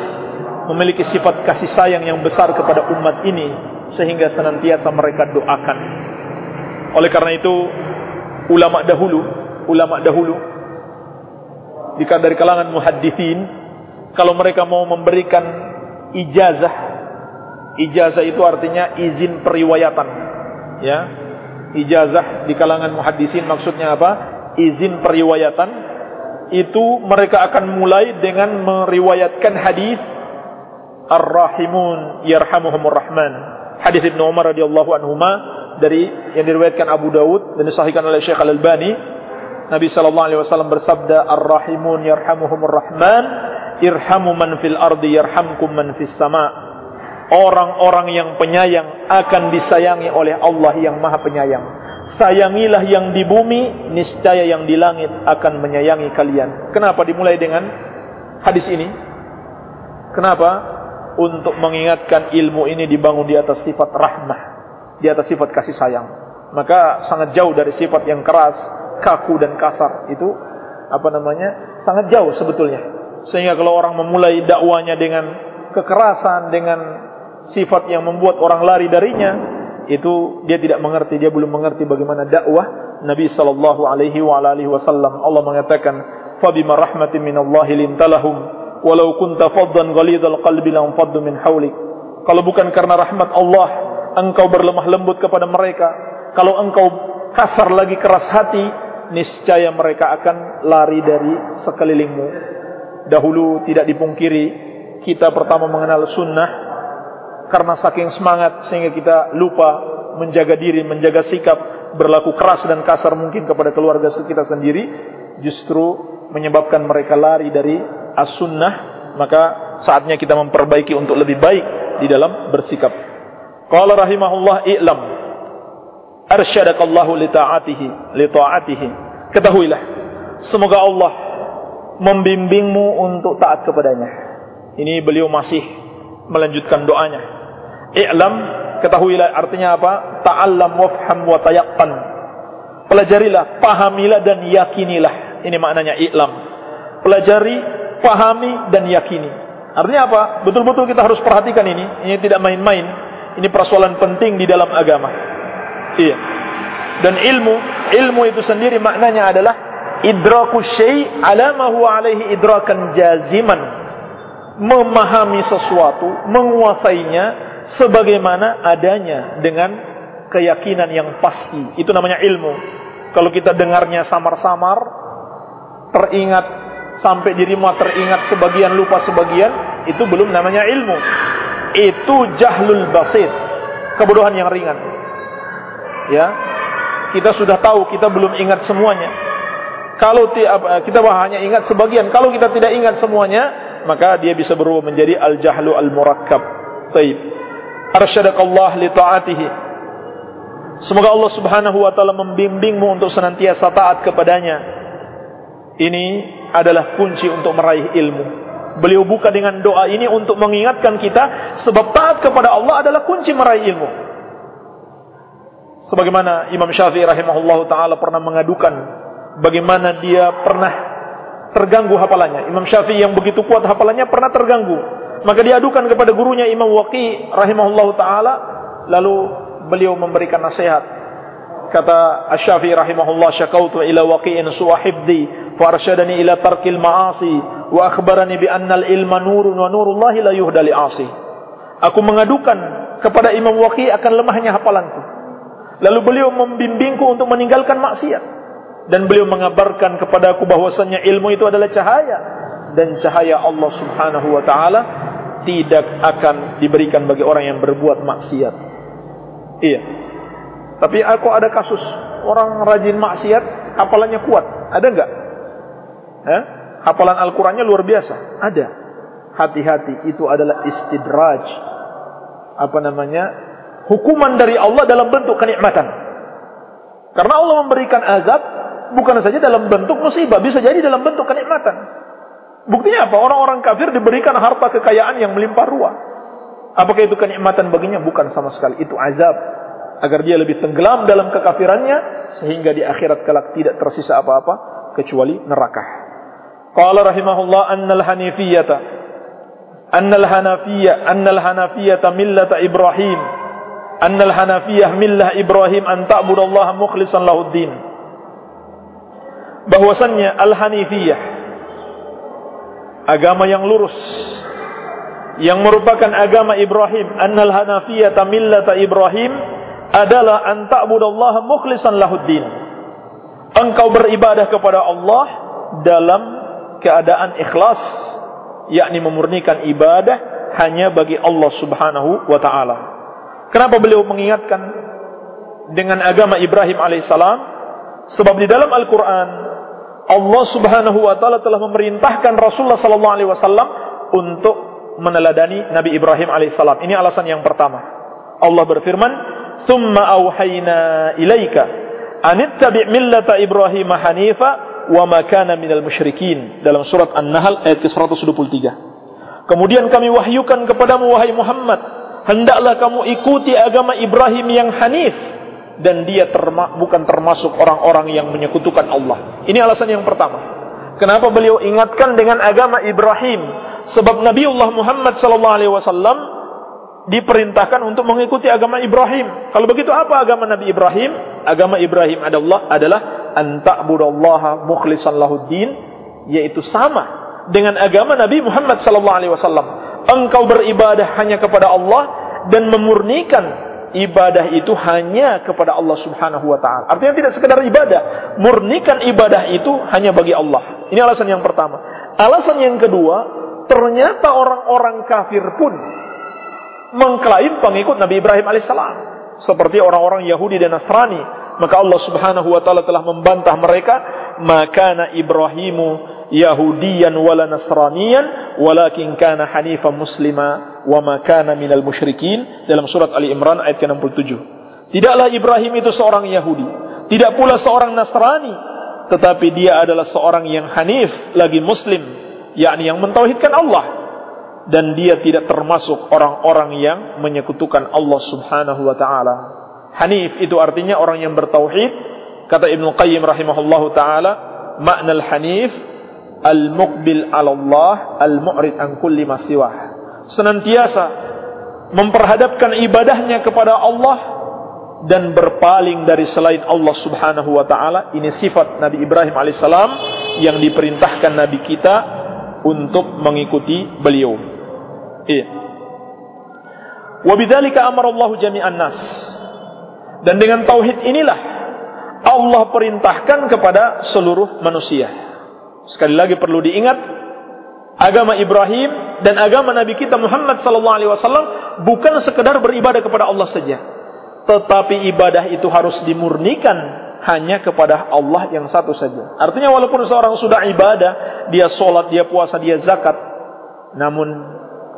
memiliki sifat kasih sayang yang besar kepada umat ini sehingga senantiasa mereka doakan. Oleh karena itu ulama dahulu, ulama dahulu dari kalangan muhaddithin kalau mereka mau memberikan ijazah ijazah itu artinya izin periwayatan ya. Ijazah di kalangan muhaddisin maksudnya apa? Izin periwayatan. Itu mereka akan mulai dengan meriwayatkan hadis ar-rahimun yarhamuhumur rahman. Hadis Ibnu Umar radhiyallahu anhuma dari yang diriwayatkan Abu Dawud dan disahihkan oleh Syekh Al-Albani. Nabi sallallahu alaihi wasallam bersabda ar-rahimun yarhamuhumur rahman irhamu man fil ardi yarhamkum man fis sama. orang-orang yang penyayang akan disayangi oleh Allah yang Maha Penyayang. Sayangilah yang di bumi, niscaya yang di langit akan menyayangi kalian. Kenapa dimulai dengan hadis ini? Kenapa? Untuk mengingatkan ilmu ini dibangun di atas sifat rahmah, di atas sifat kasih sayang. Maka sangat jauh dari sifat yang keras, kaku dan kasar. Itu apa namanya? Sangat jauh sebetulnya. Sehingga kalau orang memulai dakwanya dengan kekerasan, dengan sifat yang membuat orang lari darinya itu dia tidak mengerti dia belum mengerti bagaimana dakwah Nabi sallallahu alaihi wa alihi wasallam. Allah mengatakan fa bima rahmatin minallahi lintalahum walau kunta faddan ghalidhal qalbi lam faddu min hawlik. Kalau bukan karena rahmat Allah engkau berlemah lembut kepada mereka. Kalau engkau kasar lagi keras hati niscaya mereka akan lari dari sekelilingmu dahulu tidak dipungkiri kita pertama mengenal sunnah karena saking semangat sehingga kita lupa menjaga diri, menjaga sikap, berlaku keras dan kasar mungkin kepada keluarga kita sendiri, justru menyebabkan mereka lari dari as-sunnah, maka saatnya kita memperbaiki untuk lebih baik di dalam bersikap. Qala rahimahullah i'lam arsyadakallahu li ta'atihi li ta'atihi. Ketahuilah semoga Allah membimbingmu untuk taat kepadanya. Ini beliau masih melanjutkan doanya. I'lam ketahuilah artinya apa? Ta'allam wafham wa tayaqqan. Pelajarilah, pahamilah dan yakinilah. Ini maknanya i'lam. Pelajari, pahami dan yakini. Artinya apa? Betul-betul kita harus perhatikan ini. Ini tidak main-main. Ini persoalan penting di dalam agama. Iya. Dan ilmu, ilmu itu sendiri maknanya adalah idraku syai' ala ma huwa alaihi idrakan jaziman. Memahami sesuatu, menguasainya sebagaimana adanya dengan keyakinan yang pasti. Itu namanya ilmu. Kalau kita dengarnya samar-samar, teringat sampai dirimu teringat sebagian lupa sebagian, itu belum namanya ilmu. Itu jahlul basit, kebodohan yang ringan. Ya. Kita sudah tahu, kita belum ingat semuanya. Kalau kita hanya ingat sebagian, kalau kita tidak ingat semuanya, maka dia bisa berubah menjadi al-jahlu al-murakkab. Baik arsyadakallah li ta'atihi. Semoga Allah Subhanahu wa taala membimbingmu untuk senantiasa taat kepadanya. Ini adalah kunci untuk meraih ilmu. Beliau buka dengan doa ini untuk mengingatkan kita sebab taat kepada Allah adalah kunci meraih ilmu. Sebagaimana Imam Syafi'i rahimahullah taala pernah mengadukan bagaimana dia pernah terganggu hafalannya. Imam Syafi'i yang begitu kuat hafalannya pernah terganggu. Maka diadukan kepada gurunya Imam Waqi rahimahullah taala lalu beliau memberikan nasihat. Kata Asy-Syafi'i rahimahullah syakautu ila waqi'in suwahibdi fa arsyadani ila tarkil ma'asi wa akhbarani bi anna al-ilma nurun wa nurullahi la yuhda li 'asi aku mengadukan kepada Imam Waqi akan lemahnya hafalanku. Lalu beliau membimbingku untuk meninggalkan maksiat dan beliau mengabarkan kepadaku bahwasanya ilmu itu adalah cahaya dan cahaya Allah Subhanahu wa taala tidak akan diberikan bagi orang yang berbuat maksiat. Iya. Tapi aku ada kasus orang rajin maksiat, hafalannya kuat. Ada enggak? Eh? Hafalan Al-Qur'annya luar biasa. Ada. Hati-hati, itu adalah istidraj. Apa namanya? Hukuman dari Allah dalam bentuk kenikmatan. Karena Allah memberikan azab bukan saja dalam bentuk musibah, bisa jadi dalam bentuk kenikmatan. Buktinya apa? Orang-orang kafir diberikan harta kekayaan yang melimpah ruah. Apakah itu kenikmatan baginya? Bukan sama sekali. Itu azab. Agar dia lebih tenggelam dalam kekafirannya. Sehingga di akhirat kelak tidak tersisa apa-apa. Kecuali neraka. Qala rahimahullah annal hanifiyata. Annal hanafiyah. Annal hanafiyata millata Ibrahim. Annal hanafiyah millah Ibrahim. An ta'budallaha mukhlisan lahuddin. Bahwasannya al-hanifiyah agama yang lurus yang merupakan agama Ibrahim annal hanafiyata millata Ibrahim adalah an ta'budallaha mukhlishan lahuddin. Engkau beribadah kepada Allah dalam keadaan ikhlas yakni memurnikan ibadah hanya bagi Allah Subhanahu wa taala. Kenapa beliau mengingatkan dengan agama Ibrahim alaihissalam? Sebab di dalam Al-Qur'an Allah Subhanahu wa taala telah memerintahkan Rasulullah sallallahu alaihi wasallam untuk meneladani Nabi Ibrahim alaihissalam. Ini alasan yang pertama. Allah berfirman, "Tsumma auhayna ilaika anittabi' millata Ibrahim hanifa wa ma kana minal musyrikin." Dalam surat An-Nahl ayat ke-123. Kemudian kami wahyukan kepadamu wahai Muhammad, hendaklah kamu ikuti agama Ibrahim yang hanif dan dia terma bukan termasuk orang-orang yang menyekutukan Allah. Ini alasan yang pertama. Kenapa beliau ingatkan dengan agama Ibrahim? Sebab Nabiullah Muhammad sallallahu alaihi wasallam diperintahkan untuk mengikuti agama Ibrahim. Kalau begitu apa agama Nabi Ibrahim? Agama Ibrahim adalah adalah anta'budallaha mukhlishan lahuddin yaitu sama dengan agama Nabi Muhammad sallallahu alaihi wasallam. Engkau beribadah hanya kepada Allah dan memurnikan ibadah itu hanya kepada Allah Subhanahu wa taala. Artinya tidak sekedar ibadah, murnikan ibadah itu hanya bagi Allah. Ini alasan yang pertama. Alasan yang kedua, ternyata orang-orang kafir pun mengklaim pengikut Nabi Ibrahim alaihissalam seperti orang-orang Yahudi dan Nasrani. Maka Allah Subhanahu wa taala telah membantah mereka, "Maka Ibrahimu Yahudiyan wala Nasraniyan walakin kana hanifan muslima wa ma kana minal musyrikin dalam surat Ali Imran ayat ke-67. Tidaklah Ibrahim itu seorang Yahudi, tidak pula seorang Nasrani, tetapi dia adalah seorang yang hanif lagi muslim, yakni yang mentauhidkan Allah dan dia tidak termasuk orang-orang yang menyekutukan Allah Subhanahu wa taala. Hanif itu artinya orang yang bertauhid. Kata Ibnu Qayyim rahimahullahu taala, makna al-hanif al-muqbil 'ala Allah, al-mu'rid an kulli ma Senantiasa memperhadapkan ibadahnya kepada Allah dan berpaling dari selain Allah Subhanahu wa taala. Ini sifat Nabi Ibrahim alaihissalam yang diperintahkan nabi kita untuk mengikuti beliau. Iya. Wa bidzalika amara Allah jami'an nas. Dan dengan tauhid inilah Allah perintahkan kepada seluruh manusia. Sekali lagi perlu diingat agama Ibrahim dan agama Nabi kita Muhammad sallallahu alaihi wasallam bukan sekedar beribadah kepada Allah saja. Tetapi ibadah itu harus dimurnikan hanya kepada Allah yang satu saja. Artinya walaupun seorang sudah ibadah, dia sholat, dia puasa, dia zakat, namun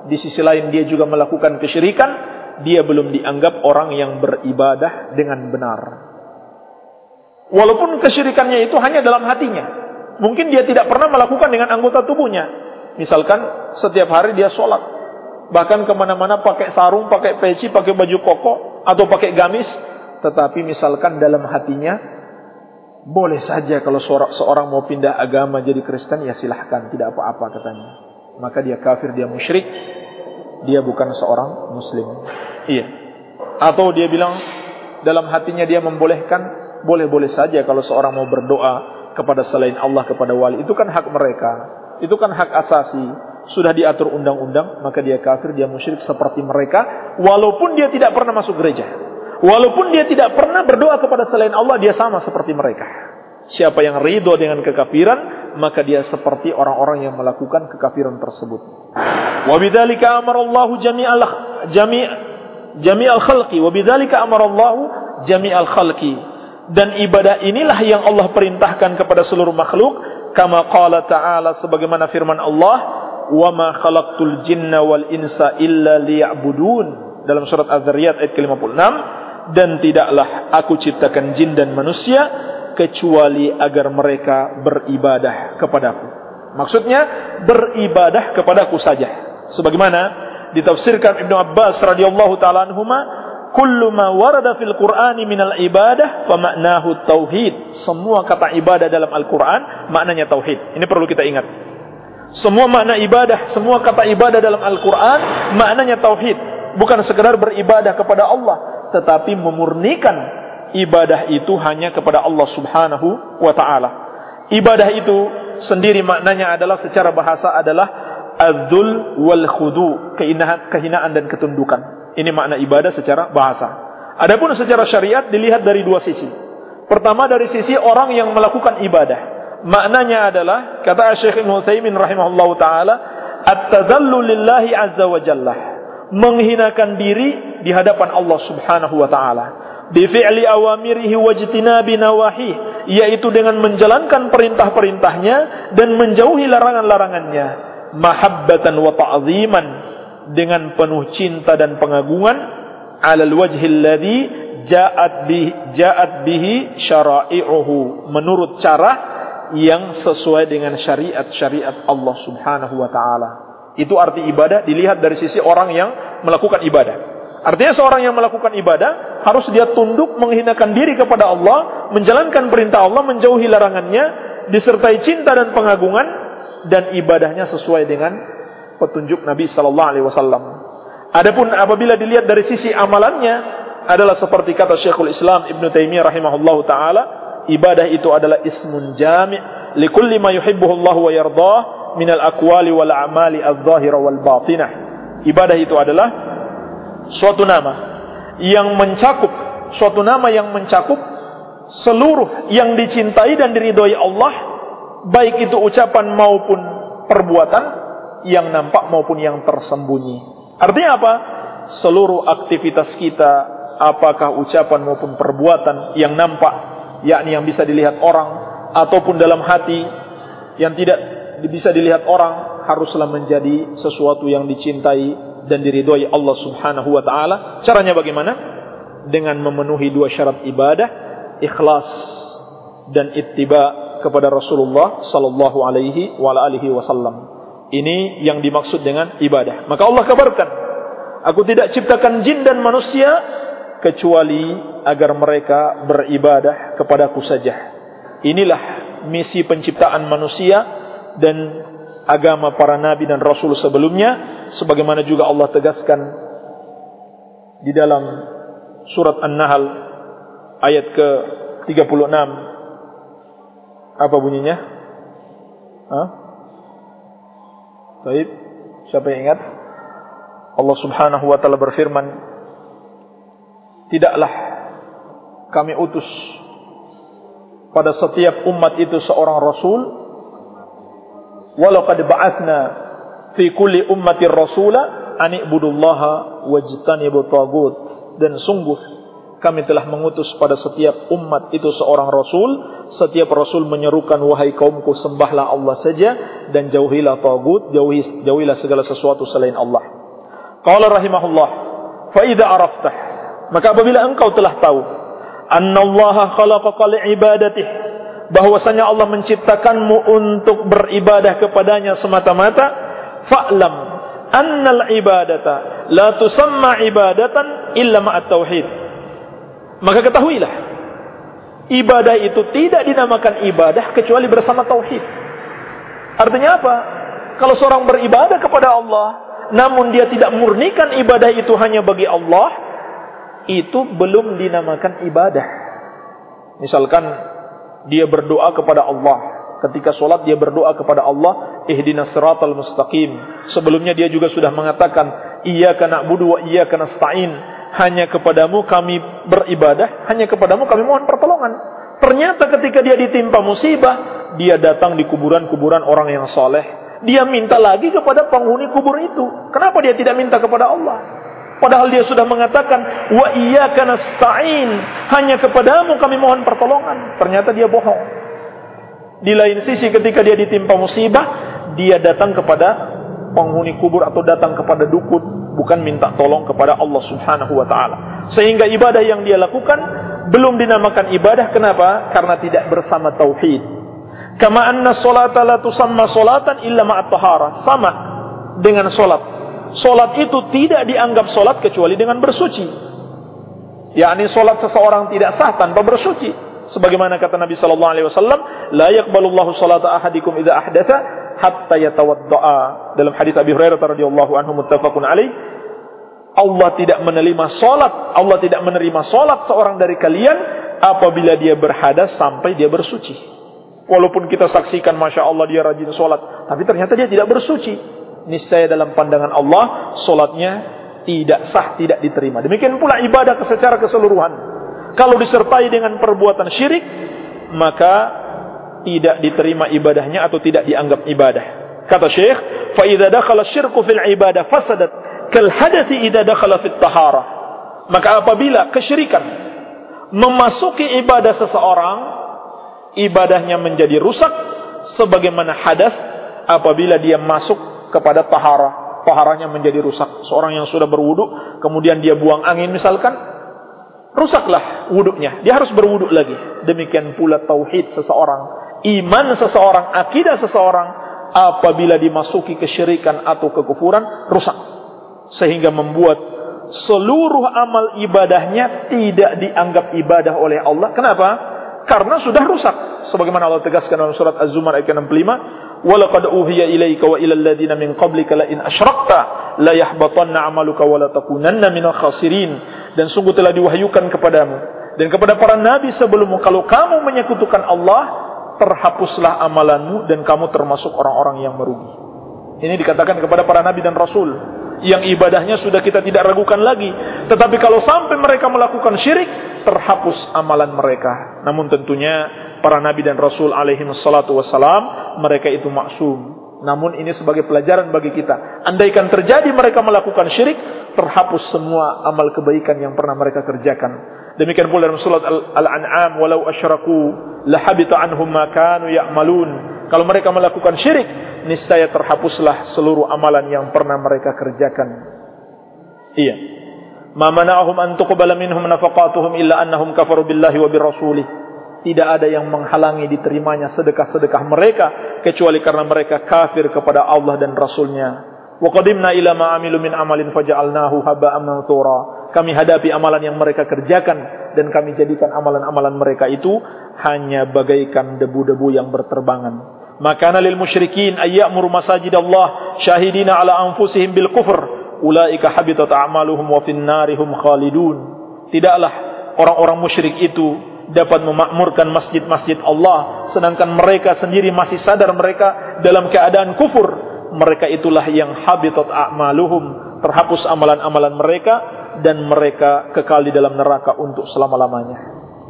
di sisi lain dia juga melakukan kesyirikan, dia belum dianggap orang yang beribadah dengan benar. Walaupun kesyirikannya itu hanya dalam hatinya, Mungkin dia tidak pernah melakukan dengan anggota tubuhnya. Misalkan setiap hari dia sholat. Bahkan ke mana-mana pakai sarung, pakai peci, pakai baju koko, atau pakai gamis. Tetapi misalkan dalam hatinya, boleh saja kalau seorang mau pindah agama jadi Kristen, ya silahkan, tidak apa-apa katanya. Maka dia kafir, dia musyrik, dia bukan seorang muslim. Iya. Atau dia bilang, dalam hatinya dia membolehkan, boleh-boleh saja kalau seorang mau berdoa, kepada selain Allah kepada wali. Itu kan hak mereka. Itu kan hak asasi. Sudah diatur undang-undang maka dia kafir dia musyrik seperti mereka walaupun dia tidak pernah masuk gereja. Walaupun dia tidak pernah berdoa kepada selain Allah dia sama seperti mereka. Siapa yang ridho dengan kekafiran maka dia seperti orang-orang yang melakukan kekafiran tersebut. Wa bidzalika amara Allah jami'al jami' jami'al khalqi. Wa bidzalika amara Allah jami'al khalqi dan ibadah inilah yang Allah perintahkan kepada seluruh makhluk. Kama qala ta'ala sebagaimana firman Allah wa ma khalaqtul jinna wal insa illa liya'budun. Dalam surat Az-Zariyat ayat ke-56 dan tidaklah aku ciptakan jin dan manusia kecuali agar mereka beribadah kepadaku. Maksudnya beribadah kepadaku saja. Sebagaimana ditafsirkan Ibnu Abbas radhiyallahu taala anhuma kullu ma warada fil Qur'ani minal ibadah fa maknahu tauhid. Semua kata ibadah dalam Al-Qur'an maknanya tauhid. Ini perlu kita ingat. Semua makna ibadah, semua kata ibadah dalam Al-Qur'an maknanya tauhid. Bukan sekedar beribadah kepada Allah, tetapi memurnikan ibadah itu hanya kepada Allah Subhanahu wa taala. Ibadah itu sendiri maknanya adalah secara bahasa adalah adzul wal khudu, kehinaan dan ketundukan. Ini makna ibadah secara bahasa. Adapun secara syariat dilihat dari dua sisi. Pertama dari sisi orang yang melakukan ibadah. Maknanya adalah kata Syekh Ibnu Utsaimin rahimahullahu taala, at-tadallu lillahi azza wa jalla. Menghinakan diri di hadapan Allah Subhanahu wa taala. Bi fi'li awamirihi wa jtinabi nawahi, yaitu dengan menjalankan perintah-perintahnya dan menjauhi larangan-larangannya mahabbatan wa ta'ziman dengan penuh cinta dan pengagungan alal wajhil ladzi ja'at bihi ja'at bihi syara'i'uhu menurut cara yang sesuai dengan syariat-syariat Allah Subhanahu wa taala. Itu arti ibadah dilihat dari sisi orang yang melakukan ibadah. Artinya seorang yang melakukan ibadah harus dia tunduk menghinakan diri kepada Allah, menjalankan perintah Allah, menjauhi larangannya, disertai cinta dan pengagungan dan ibadahnya sesuai dengan petunjuk Nabi sallallahu alaihi wasallam. Adapun apabila dilihat dari sisi amalannya adalah seperti kata Syekhul Islam Ibn Taimiyah rahimahullahu taala, ibadah itu adalah ismun jami' likulli ma yuhibbuhu Allah wa yardah min al-aqwali wal a'mali adh-dhahira wal batinah. Ibadah itu adalah suatu nama yang mencakup suatu nama yang mencakup seluruh yang dicintai dan diridhoi Allah baik itu ucapan maupun perbuatan yang nampak maupun yang tersembunyi. Artinya apa? Seluruh aktivitas kita apakah ucapan maupun perbuatan yang nampak yakni yang bisa dilihat orang ataupun dalam hati yang tidak bisa dilihat orang haruslah menjadi sesuatu yang dicintai dan diridhoi Allah Subhanahu wa taala. Caranya bagaimana? Dengan memenuhi dua syarat ibadah, ikhlas dan ittiba kepada Rasulullah sallallahu alaihi wa alihi wasallam. Ini yang dimaksud dengan ibadah. Maka Allah kabarkan, aku tidak ciptakan jin dan manusia kecuali agar mereka beribadah kepadaku saja. Inilah misi penciptaan manusia dan agama para nabi dan rasul sebelumnya sebagaimana juga Allah tegaskan di dalam surat An-Nahl ayat ke-36 apa bunyinya? Hah? Baik, siapa yang ingat? Allah Subhanahu wa taala berfirman, "Tidaklah kami utus pada setiap umat itu seorang rasul. Walau qad ba'athna fi kulli ummatir rasula an ibudullaha wajtanibu tagut. Dan sungguh kami telah mengutus pada setiap umat itu seorang rasul. Setiap rasul menyerukan wahai kaumku sembahlah Allah saja dan jauhilah tagut jauhi jauhilah segala sesuatu selain Allah. Qala rahimahullah fa idza araftah. Maka apabila engkau telah tahu annallaha khalaqa li ibadatihi bahwasanya Allah menciptakanmu untuk beribadah kepadanya semata-mata fa'lam annal ibadata la tusamma ibadatan illa ma'at tauhid maka ketahuilah ibadah itu tidak dinamakan ibadah kecuali bersama tauhid artinya apa kalau seorang beribadah kepada Allah namun dia tidak murnikan ibadah itu hanya bagi Allah itu belum dinamakan ibadah misalkan dia berdoa kepada Allah. Ketika solat dia berdoa kepada Allah, ihdinas siratal mustaqim. Sebelumnya dia juga sudah mengatakan, iyyaka na'budu wa iyyaka nasta'in. Hanya kepadamu kami beribadah, hanya kepadamu kami mohon pertolongan. Ternyata ketika dia ditimpa musibah, dia datang di kuburan-kuburan orang yang soleh. Dia minta lagi kepada penghuni kubur itu. Kenapa dia tidak minta kepada Allah? Padahal dia sudah mengatakan wa iyyaka nasta'in, hanya kepadamu kami mohon pertolongan. Ternyata dia bohong. Di lain sisi ketika dia ditimpa musibah, dia datang kepada penghuni kubur atau datang kepada dukun, bukan minta tolong kepada Allah Subhanahu wa taala. Sehingga ibadah yang dia lakukan belum dinamakan ibadah kenapa? Karena tidak bersama tauhid. Kama anna salata la tusamma salatan illa ma'at tahara. Sama dengan salat solat itu tidak dianggap solat kecuali dengan bersuci. yakni solat seseorang tidak sah tanpa bersuci. Sebagaimana kata Nabi sallallahu alaihi wasallam, la yaqbalullahu salata ahadikum idza ahdatha hatta yatawaddaa. Dalam hadis Abi Hurairah radhiyallahu anhu muttafaqun alaih, Allah tidak menerima solat, Allah tidak menerima solat seorang dari kalian apabila dia berhadas sampai dia bersuci. Walaupun kita saksikan Masya Allah dia rajin solat, tapi ternyata dia tidak bersuci niscaya dalam pandangan Allah solatnya tidak sah, tidak diterima. Demikian pula ibadah secara keseluruhan. Kalau disertai dengan perbuatan syirik, maka tidak diterima ibadahnya atau tidak dianggap ibadah. Kata Syekh, fa idza dakhala syirku fil ibadah fasadat kal hadathi idza dakhala fit tahara. Maka apabila kesyirikan memasuki ibadah seseorang, ibadahnya menjadi rusak sebagaimana hadas apabila dia masuk kepada tahara. Taharanya menjadi rusak. Seorang yang sudah berwudu, kemudian dia buang angin misalkan, rusaklah wuduknya. Dia harus berwuduk lagi. Demikian pula tauhid seseorang, iman seseorang, akidah seseorang, apabila dimasuki kesyirikan atau kekufuran, rusak. Sehingga membuat seluruh amal ibadahnya tidak dianggap ibadah oleh Allah. Kenapa? Karena sudah rusak. Sebagaimana Allah tegaskan dalam surat Az-Zumar ayat 65, walaqad uhiya ilaika wa ilal ladina min qablika la in asyrakta la yahbatanna amaluka wa la takunanna minal khasirin dan sungguh telah diwahyukan kepadamu dan kepada para nabi sebelummu kalau kamu menyekutukan Allah terhapuslah amalanmu dan kamu termasuk orang-orang yang merugi. Ini dikatakan kepada para nabi dan rasul. Yang ibadahnya sudah kita tidak ragukan lagi. Tetapi kalau sampai mereka melakukan syirik terhapus amalan mereka. Namun tentunya para nabi dan rasul alaihi wassalatu wassalam mereka itu maksum. Namun ini sebagai pelajaran bagi kita. Andaikan terjadi mereka melakukan syirik terhapus semua amal kebaikan yang pernah mereka kerjakan demikian pula dalam surat al-an'am walau asyraku lahabita anhum ma kanu ya'malun kalau mereka melakukan syirik niscaya terhapuslah seluruh amalan yang pernah mereka kerjakan iya ma mana'ahum an tuqbala minhum nafaqatuhum illa annahum kafaru billahi wa birrasulih tidak ada yang menghalangi diterimanya sedekah-sedekah mereka kecuali karena mereka kafir kepada Allah dan Rasulnya. Wa qadimna ila ma amilu min amalin faja'alnahu haba'an manthura. Kami hadapi amalan yang mereka kerjakan dan kami jadikan amalan-amalan mereka itu hanya bagaikan debu-debu yang berterbangan. Maka lil musyrikin ayyamuru masajidallah syahidina ala anfusihim bil kufr ulaika habitat a'maluhum wa fin narihum khalidun. Tidaklah orang-orang musyrik itu dapat memakmurkan masjid-masjid Allah sedangkan mereka sendiri masih sadar mereka dalam keadaan kufur mereka itulah yang habitat a'maluhum terhapus amalan-amalan mereka dan mereka kekal di dalam neraka untuk selama-lamanya.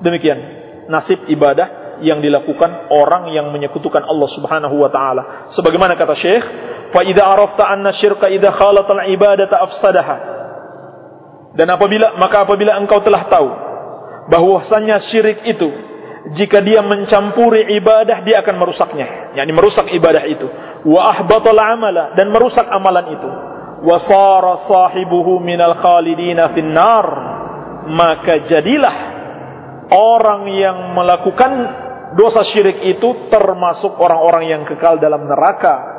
Demikian nasib ibadah yang dilakukan orang yang menyekutukan Allah Subhanahu wa taala. Sebagaimana kata Syekh fa idza arafta anna syirka idza khalata al-ibadata afsadaha. Dan apabila maka apabila engkau telah tahu bahwasanya syirik itu jika dia mencampuri ibadah dia akan merusaknya. Yakni merusak ibadah itu. Wa ahbatal amala dan merusak amalan itu wa sara sahibuhu minal khalidina finnar. Maka jadilah orang yang melakukan dosa syirik itu termasuk orang-orang yang kekal dalam neraka.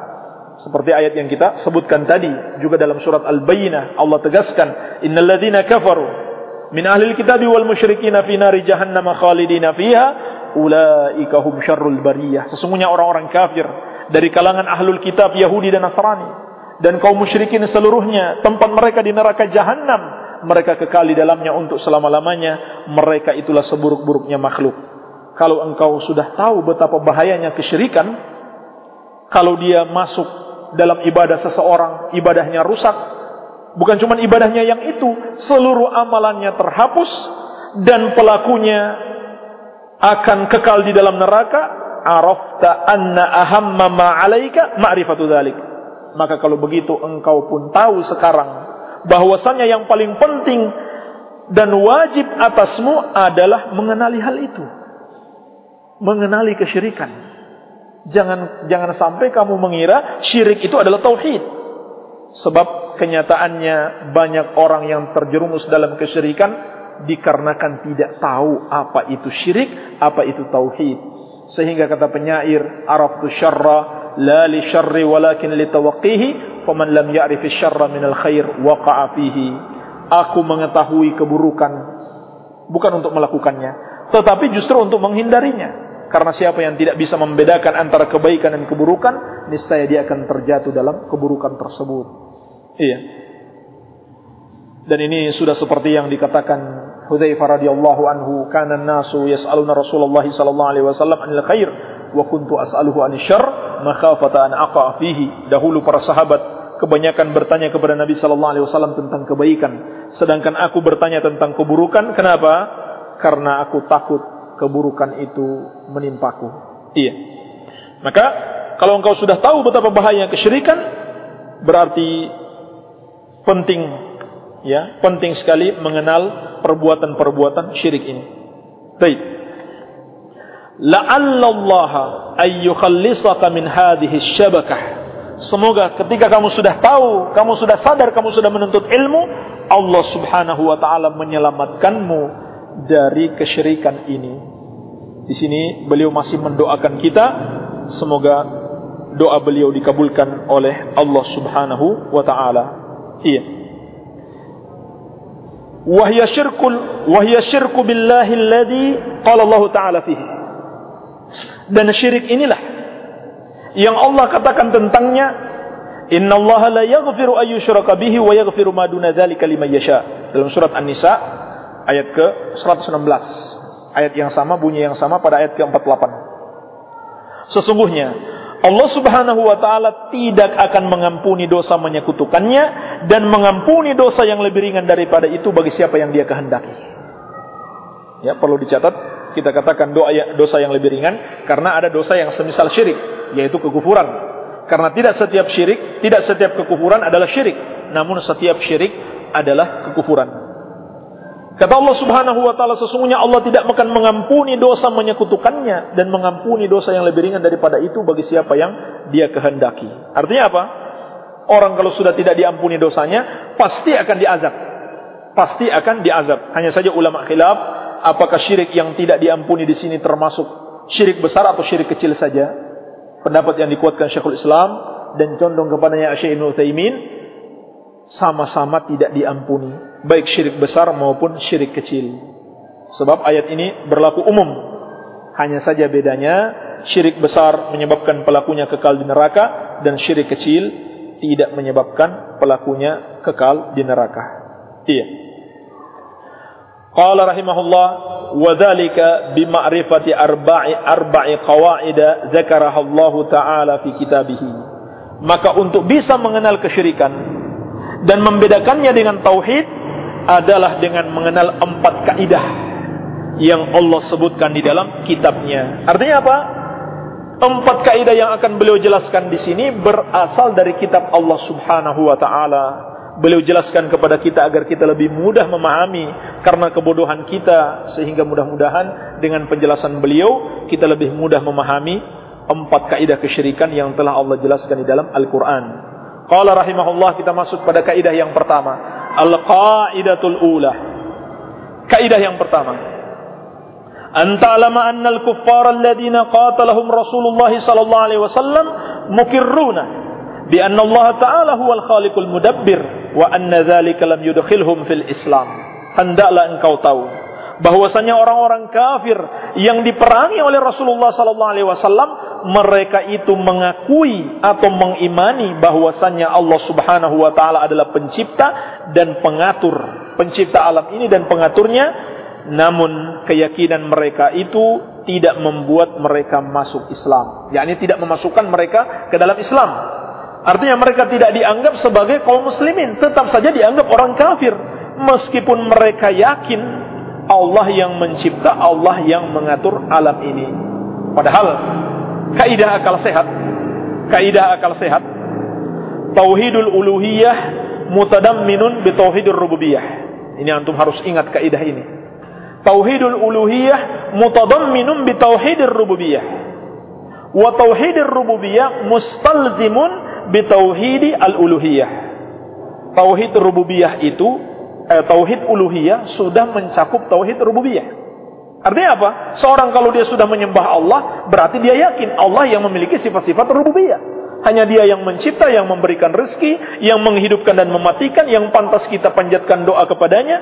Seperti ayat yang kita sebutkan tadi juga dalam surat Al-Bayyinah Allah tegaskan innal ladzina kafaru min ahli kitab wal musyrikin fi nari jahannam khalidina fiha ulaika hum syarrul bariyah. Sesungguhnya orang-orang kafir dari kalangan ahlul kitab Yahudi dan Nasrani dan kaum musyrikin seluruhnya tempat mereka di neraka jahanam mereka kekal di dalamnya untuk selama-lamanya mereka itulah seburuk-buruknya makhluk kalau engkau sudah tahu betapa bahayanya kesyirikan kalau dia masuk dalam ibadah seseorang ibadahnya rusak Bukan cuma ibadahnya yang itu, seluruh amalannya terhapus dan pelakunya akan kekal di dalam neraka. Arafta anna ahamma ma 'alaika ma'rifatu dzalik. Maka kalau begitu engkau pun tahu sekarang bahwasanya yang paling penting dan wajib atasmu adalah mengenali hal itu. Mengenali kesyirikan. Jangan jangan sampai kamu mengira syirik itu adalah tauhid. Sebab kenyataannya banyak orang yang terjerumus dalam kesyirikan dikarenakan tidak tahu apa itu syirik, apa itu tauhid. Sehingga kata penyair, araftu syarra la li syarri walakin li tawaqqihi, faman lam ya'rif syarra min al khair waqa'a fihi. Aku mengetahui keburukan bukan untuk melakukannya, tetapi justru untuk menghindarinya. Karena siapa yang tidak bisa membedakan antara kebaikan dan keburukan, niscaya dia akan terjatuh dalam keburukan tersebut. Iya. Dan ini sudah seperti yang dikatakan Hudzaifah radhiyallahu anhu, kana nasu yas'aluna Rasulullah sallallahu alaihi wasallam anil khair wa kuntu as'aluhu anil syarr makhafata an aqa fihi. Dahulu para sahabat kebanyakan bertanya kepada Nabi sallallahu alaihi wasallam tentang kebaikan, sedangkan aku bertanya tentang keburukan. Kenapa? Karena aku takut keburukan itu menimpaku. Iya. Maka kalau engkau sudah tahu betapa bahaya kesyirikan, berarti penting ya, penting sekali mengenal perbuatan-perbuatan syirik ini. Baik. Semoga ketika kamu sudah tahu, kamu sudah sadar, kamu sudah menuntut ilmu, Allah Subhanahu wa taala menyelamatkanmu dari kesyirikan ini. Di sini beliau masih mendoakan kita semoga doa beliau dikabulkan oleh Allah Subhanahu wa taala. Iya. Wahya syirkul wahya syirku billahi alladhi qala Allah taala fihi. Dan syirik inilah yang Allah katakan tentangnya Inna Allah la yaghfiru ay yushraka bihi wa yaghfiru ma duna dzalika liman yasha. Dalam surat An-Nisa ayat ke-116. Ayat yang sama bunyi yang sama pada ayat ke-48. Sesungguhnya Allah Subhanahu wa taala tidak akan mengampuni dosa menyekutukannya dan mengampuni dosa yang lebih ringan daripada itu bagi siapa yang dia kehendaki. Ya, perlu dicatat kita katakan doa ya, dosa yang lebih ringan karena ada dosa yang semisal syirik yaitu kekufuran. Karena tidak setiap syirik, tidak setiap kekufuran adalah syirik, namun setiap syirik adalah kekufuran. Kata Allah Subhanahu wa taala sesungguhnya Allah tidak akan mengampuni dosa menyekutukannya dan mengampuni dosa yang lebih ringan daripada itu bagi siapa yang dia kehendaki. Artinya apa? Orang kalau sudah tidak diampuni dosanya pasti akan diazab. Pasti akan diazab. Hanya saja ulama khilaf apakah syirik yang tidak diampuni di sini termasuk syirik besar atau syirik kecil saja? pendapat yang dikuatkan Syekhul Islam dan condong kepadanya Syekh Ibnu Utsaimin sama-sama tidak diampuni, baik syirik besar maupun syirik kecil. Sebab ayat ini berlaku umum. Hanya saja bedanya syirik besar menyebabkan pelakunya kekal di neraka dan syirik kecil tidak menyebabkan pelakunya kekal di neraka. Iya. Qala rahimahullah wa dhalika bi ma'rifati arba'i arba'i qawaid zakaraha Allah taala fi kitabih. Maka untuk bisa mengenal kesyirikan dan membedakannya dengan tauhid adalah dengan mengenal empat kaidah yang Allah sebutkan di dalam kitabnya. Artinya apa? Empat kaidah yang akan beliau jelaskan di sini berasal dari kitab Allah Subhanahu wa taala beliau jelaskan kepada kita agar kita lebih mudah memahami karena kebodohan kita sehingga mudah-mudahan dengan penjelasan beliau kita lebih mudah memahami empat kaidah kesyirikan yang telah Allah jelaskan di dalam Al-Qur'an. Qala rahimahullah kita masuk pada kaidah yang pertama, al-qaidatul ula. Kaidah yang pertama. Anta alama anna al-kuffara alladhina qatalahum Rasulullah sallallahu alaihi wasallam mukirruna bi anna Allah ta'ala huwal khaliqul mudabbir wa anna dzalika lam yudkhilhum fil Islam. Hendaklah engkau tahu bahwasanya orang-orang kafir yang diperangi oleh Rasulullah sallallahu alaihi wasallam mereka itu mengakui atau mengimani bahwasanya Allah Subhanahu wa taala adalah pencipta dan pengatur, pencipta alam ini dan pengaturnya. Namun keyakinan mereka itu tidak membuat mereka masuk Islam, yakni tidak memasukkan mereka ke dalam Islam. Artinya mereka tidak dianggap sebagai kaum muslimin, tetap saja dianggap orang kafir meskipun mereka yakin Allah yang mencipta, Allah yang mengatur alam ini. Padahal kaidah akal sehat, kaidah akal sehat tauhidul uluhiyah mutadamminun bi tauhidur rububiyah. Ini antum harus ingat kaidah ini. Tauhidul uluhiyah mutadamminun bi tauhidir rububiyah. Wa tauhidir rububiyah mustalzimun bitauhidi al-uluhiyah. Tauhid rububiyah itu eh, tauhid uluhiyah sudah mencakup tauhid rububiyah. Artinya apa? Seorang kalau dia sudah menyembah Allah, berarti dia yakin Allah yang memiliki sifat-sifat rububiyah. Hanya dia yang mencipta, yang memberikan rezeki, yang menghidupkan dan mematikan, yang pantas kita panjatkan doa kepadanya.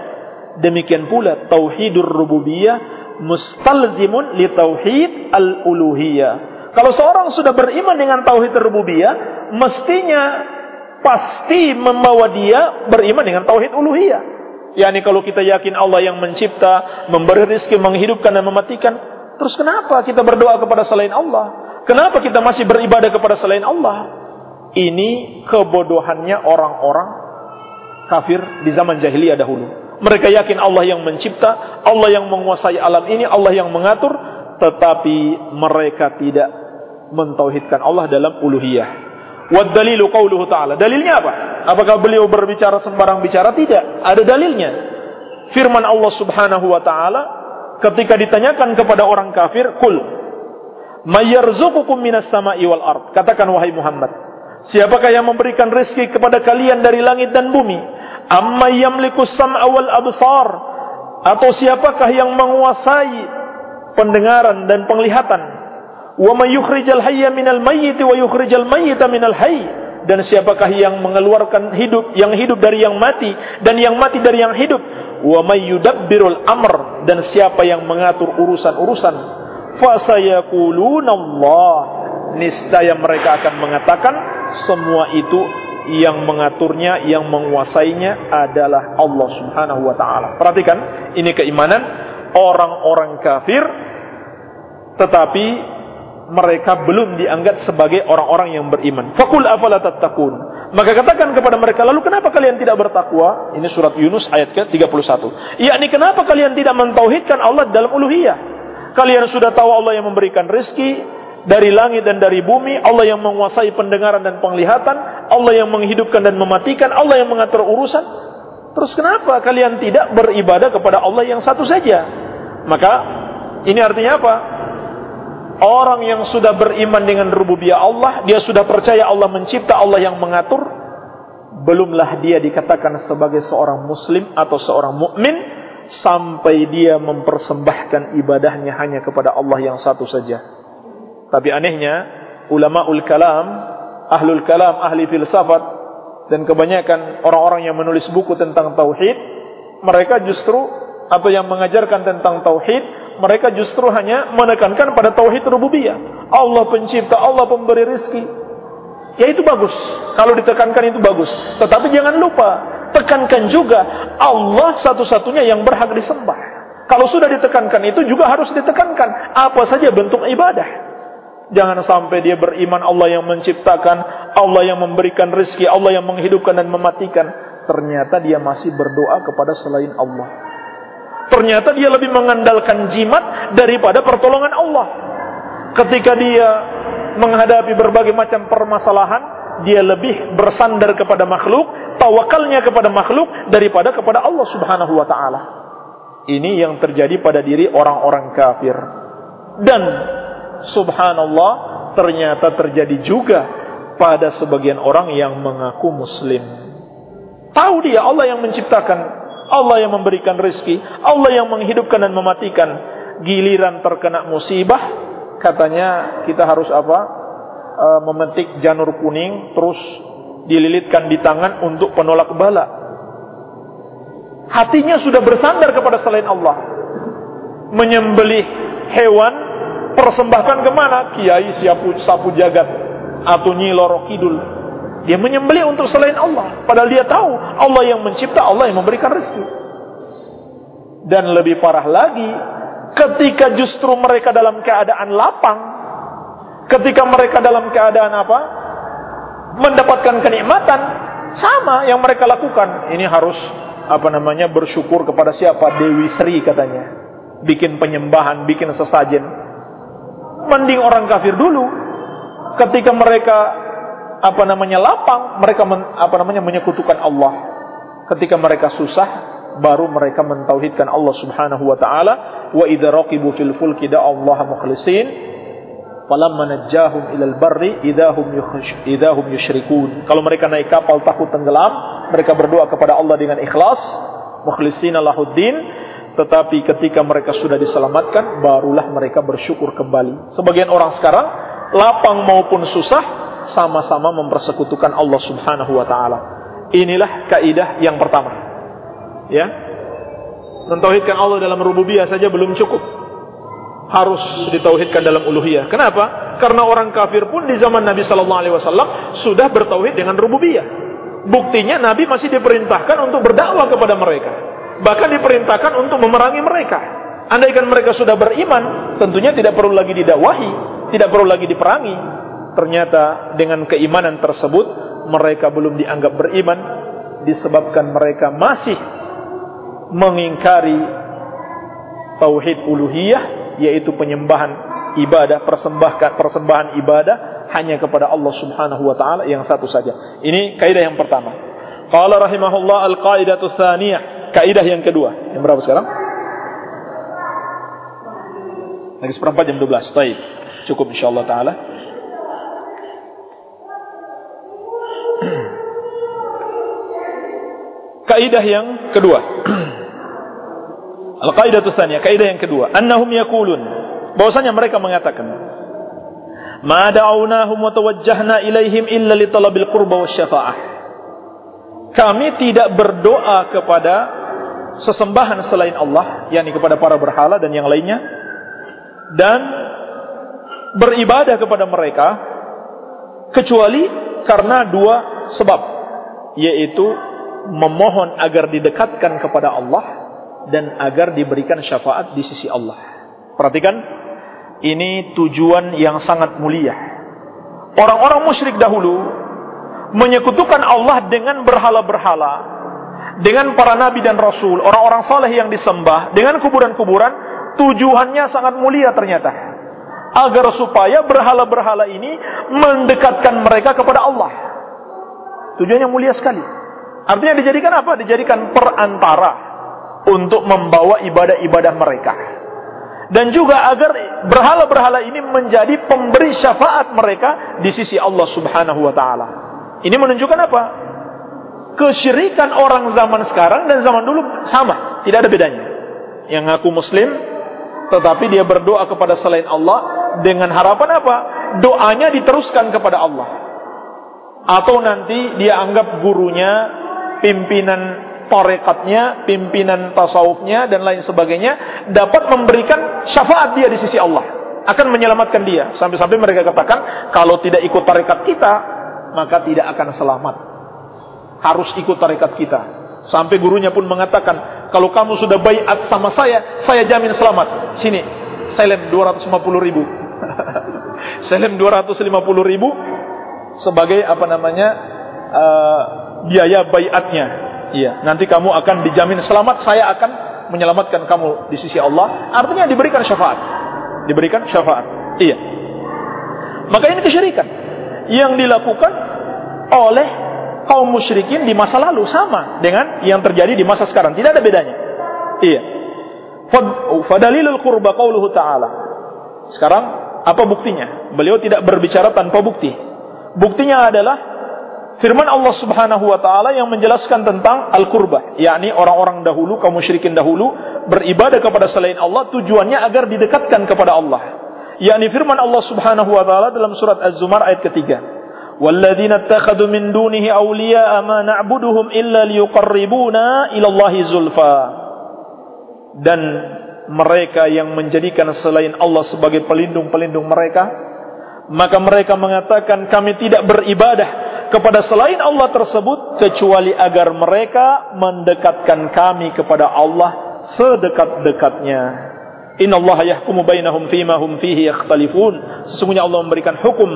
Demikian pula tauhidur rububiyah mustalzimun li tauhid al-uluhiyah kalau seorang sudah beriman dengan tauhid rububiyah, mestinya pasti membawa dia beriman dengan tauhid uluhiyah. Yani kalau kita yakin Allah yang mencipta, memberi rezeki, menghidupkan dan mematikan, terus kenapa kita berdoa kepada selain Allah? Kenapa kita masih beribadah kepada selain Allah? Ini kebodohannya orang-orang kafir di zaman jahiliyah dahulu. Mereka yakin Allah yang mencipta, Allah yang menguasai alam ini, Allah yang mengatur, tetapi mereka tidak mentauhidkan Allah dalam uluhiyah. Ta'ala. Dalilnya apa? Apakah beliau berbicara sembarang bicara? Tidak. Ada dalilnya. Firman Allah Subhanahu wa taala ketika ditanyakan kepada orang kafir, "Qul mayyarzuqukum minas sama'i wal ard." Katakan wahai Muhammad, Siapakah yang memberikan rezeki kepada kalian dari langit dan bumi? Amma sam'a wal? Atau siapakah yang menguasai pendengaran dan penglihatan? Wa hayya minal mayyit wa yukhrijal minal? Dan siapakah yang mengeluarkan hidup yang hidup dari yang mati dan yang mati dari yang hidup? Wa may amr? Dan siapa yang mengatur urusan-urusan? Fa sayaquluna Allah. Niscaya mereka akan mengatakan semua itu yang mengaturnya, yang menguasainya adalah Allah Subhanahu wa taala. Perhatikan, ini keimanan orang-orang kafir tetapi mereka belum dianggap sebagai orang-orang yang beriman. Fakul afala tattaqun. Maka katakan kepada mereka, lalu kenapa kalian tidak bertakwa? Ini surat Yunus ayat ke-31. Yakni kenapa kalian tidak mentauhidkan Allah dalam uluhiyah? Kalian sudah tahu Allah yang memberikan rezeki, dari langit dan dari bumi, Allah yang menguasai pendengaran dan penglihatan, Allah yang menghidupkan dan mematikan, Allah yang mengatur urusan. Terus kenapa kalian tidak beribadah kepada Allah yang satu saja? Maka ini artinya apa? Orang yang sudah beriman dengan rububiyah Allah, dia sudah percaya Allah mencipta, Allah yang mengatur, belumlah dia dikatakan sebagai seorang muslim atau seorang mukmin sampai dia mempersembahkan ibadahnya hanya kepada Allah yang satu saja. Tapi anehnya ulama ul kalam, ahlul kalam, ahli filsafat dan kebanyakan orang-orang yang menulis buku tentang tauhid, mereka justru atau yang mengajarkan tentang tauhid, mereka justru hanya menekankan pada tauhid rububiyah. Allah pencipta, Allah pemberi rizki. Ya itu bagus. Kalau ditekankan itu bagus. Tetapi jangan lupa, tekankan juga Allah satu-satunya yang berhak disembah. Kalau sudah ditekankan itu juga harus ditekankan apa saja bentuk ibadah. Jangan sampai dia beriman Allah yang menciptakan, Allah yang memberikan rezeki, Allah yang menghidupkan dan mematikan. Ternyata dia masih berdoa kepada selain Allah. Ternyata dia lebih mengandalkan jimat daripada pertolongan Allah. Ketika dia menghadapi berbagai macam permasalahan, dia lebih bersandar kepada makhluk, tawakalnya kepada makhluk daripada kepada Allah Subhanahu wa taala. Ini yang terjadi pada diri orang-orang kafir. Dan subhanallah ternyata terjadi juga pada sebagian orang yang mengaku muslim. Tahu dia Allah yang menciptakan, Allah yang memberikan rezeki, Allah yang menghidupkan dan mematikan. Giliran terkena musibah, katanya kita harus apa? E, memetik janur kuning terus dililitkan di tangan untuk penolak bala. Hatinya sudah bersandar kepada selain Allah. Menyembelih hewan persembahkan ke mana? Kiai siapu sapu jagat atau Nyi Loro Kidul. Dia menyembelih untuk selain Allah. Padahal dia tahu Allah yang mencipta, Allah yang memberikan rezeki. Dan lebih parah lagi, ketika justru mereka dalam keadaan lapang, ketika mereka dalam keadaan apa? Mendapatkan kenikmatan, sama yang mereka lakukan. Ini harus apa namanya bersyukur kepada siapa? Dewi Sri katanya. Bikin penyembahan, bikin sesajen mending orang kafir dulu ketika mereka apa namanya lapang mereka men, apa namanya menyekutukan Allah. Ketika mereka susah baru mereka mentauhidkan Allah Subhanahu wa taala. Wa idza raqibu fil fulki da Allah mukhlisin falamma najjahum ilal barri idahum idahum yusyrikun kalau mereka naik kapal takut tenggelam mereka berdoa kepada Allah dengan ikhlas mukhlisina lahuddin. Tetapi ketika mereka sudah diselamatkan, barulah mereka bersyukur kembali. Sebagian orang sekarang, lapang maupun susah, sama-sama mempersekutukan Allah subhanahu wa ta'ala. Inilah kaidah yang pertama. Ya, Mentauhidkan Allah dalam rububiyah saja belum cukup. Harus ditauhidkan dalam uluhiyah. Kenapa? Karena orang kafir pun di zaman Nabi Sallallahu Alaihi Wasallam sudah bertauhid dengan rububiyah. Buktinya Nabi masih diperintahkan untuk berdakwah kepada mereka bahkan diperintahkan untuk memerangi mereka. Andaikan mereka sudah beriman, tentunya tidak perlu lagi didakwahi, tidak perlu lagi diperangi. Ternyata dengan keimanan tersebut mereka belum dianggap beriman disebabkan mereka masih mengingkari tauhid uluhiyah yaitu penyembahan ibadah persembahkan persembahan ibadah hanya kepada Allah Subhanahu wa taala yang satu saja. Ini kaidah yang pertama. Qala rahimahullah al-qaidatu tsaniyah Kaidah yang kedua. Yang berapa sekarang? Lagi seperempat jam 12. Baik. Cukup insyaAllah ta'ala. Kaidah yang kedua. Al-qaidah tsaniyah, kaidah yang kedua, annahum yaqulun bahwasanya mereka mengatakan ma da'awnahum wa tawajjahna ilaihim illa li talabil qurba wasyafaah. Kami tidak berdoa kepada sesembahan selain Allah, yakni kepada para berhala dan yang lainnya dan beribadah kepada mereka kecuali karena dua sebab yaitu memohon agar didekatkan kepada Allah dan agar diberikan syafaat di sisi Allah. Perhatikan, ini tujuan yang sangat mulia. Orang-orang musyrik dahulu menyekutukan Allah dengan berhala-berhala, dengan para nabi dan rasul, orang-orang saleh yang disembah, dengan kuburan-kuburan, tujuannya sangat mulia ternyata agar supaya berhala-berhala ini mendekatkan mereka kepada Allah. Tujuannya mulia sekali. Artinya dijadikan apa? Dijadikan perantara untuk membawa ibadah-ibadah mereka. Dan juga agar berhala-berhala ini menjadi pemberi syafaat mereka di sisi Allah Subhanahu wa taala. Ini menunjukkan apa? Kesyirikan orang zaman sekarang dan zaman dulu sama, tidak ada bedanya. Yang ngaku muslim tetapi dia berdoa kepada selain Allah dengan harapan apa? Doanya diteruskan kepada Allah. Atau nanti dia anggap gurunya, pimpinan tarekatnya, pimpinan tasawufnya dan lain sebagainya dapat memberikan syafaat dia di sisi Allah. Akan menyelamatkan dia. Sampai-sampai mereka katakan, kalau tidak ikut tarekat kita, maka tidak akan selamat. Harus ikut tarekat kita. Sampai gurunya pun mengatakan, kalau kamu sudah bayat sama saya, saya jamin selamat. Sini, saya lem 250 ribu. Selim 250 ribu sebagai apa namanya uh, biaya bayatnya. Iya, nanti kamu akan dijamin selamat. Saya akan menyelamatkan kamu di sisi Allah. Artinya diberikan syafaat. Diberikan syafaat. Iya. Maka ini kesyirikan yang dilakukan oleh kaum musyrikin di masa lalu sama dengan yang terjadi di masa sekarang. Tidak ada bedanya. Iya. Fadalilul qurba qauluhu ta'ala. Sekarang apa buktinya? Beliau tidak berbicara tanpa bukti. Buktinya adalah firman Allah Subhanahu wa taala yang menjelaskan tentang al-qurbah, yakni orang-orang dahulu kaum musyrikin dahulu beribadah kepada selain Allah tujuannya agar didekatkan kepada Allah. Yakni firman Allah Subhanahu wa taala dalam surat Az-Zumar ayat ketiga. "Walladzina ittakhadhu min dunihi awliya'a ma na'buduhum illa liyuqarribuna ila Allahi zulfa." Dan mereka yang menjadikan selain Allah sebagai pelindung-pelindung mereka maka mereka mengatakan kami tidak beribadah kepada selain Allah tersebut kecuali agar mereka mendekatkan kami kepada Allah sedekat-dekatnya innallaha yahkumu bainahum fima hum fihi yakhtalifun sesungguhnya Allah memberikan hukum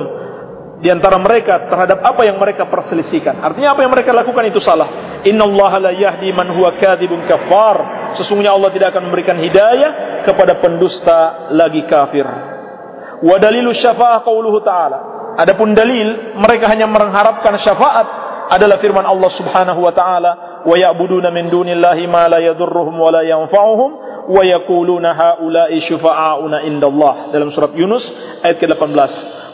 di antara mereka terhadap apa yang mereka perselisihkan. Artinya apa yang mereka lakukan itu salah. Innallaha la yahdi man huwa kadzibun kafar. Sesungguhnya Allah tidak akan memberikan hidayah kepada pendusta lagi kafir. Wa dalilu syafa'ah qauluhu ta'ala. Adapun dalil mereka hanya mengharapkan syafaat adalah firman Allah Subhanahu wa taala, "Wa ya'buduna min dunillahi ma la yadhurruhum wa la yanfa'uhum wa yaquluna haula'i syufa'auna indallah." Dalam surat Yunus ayat ke-18.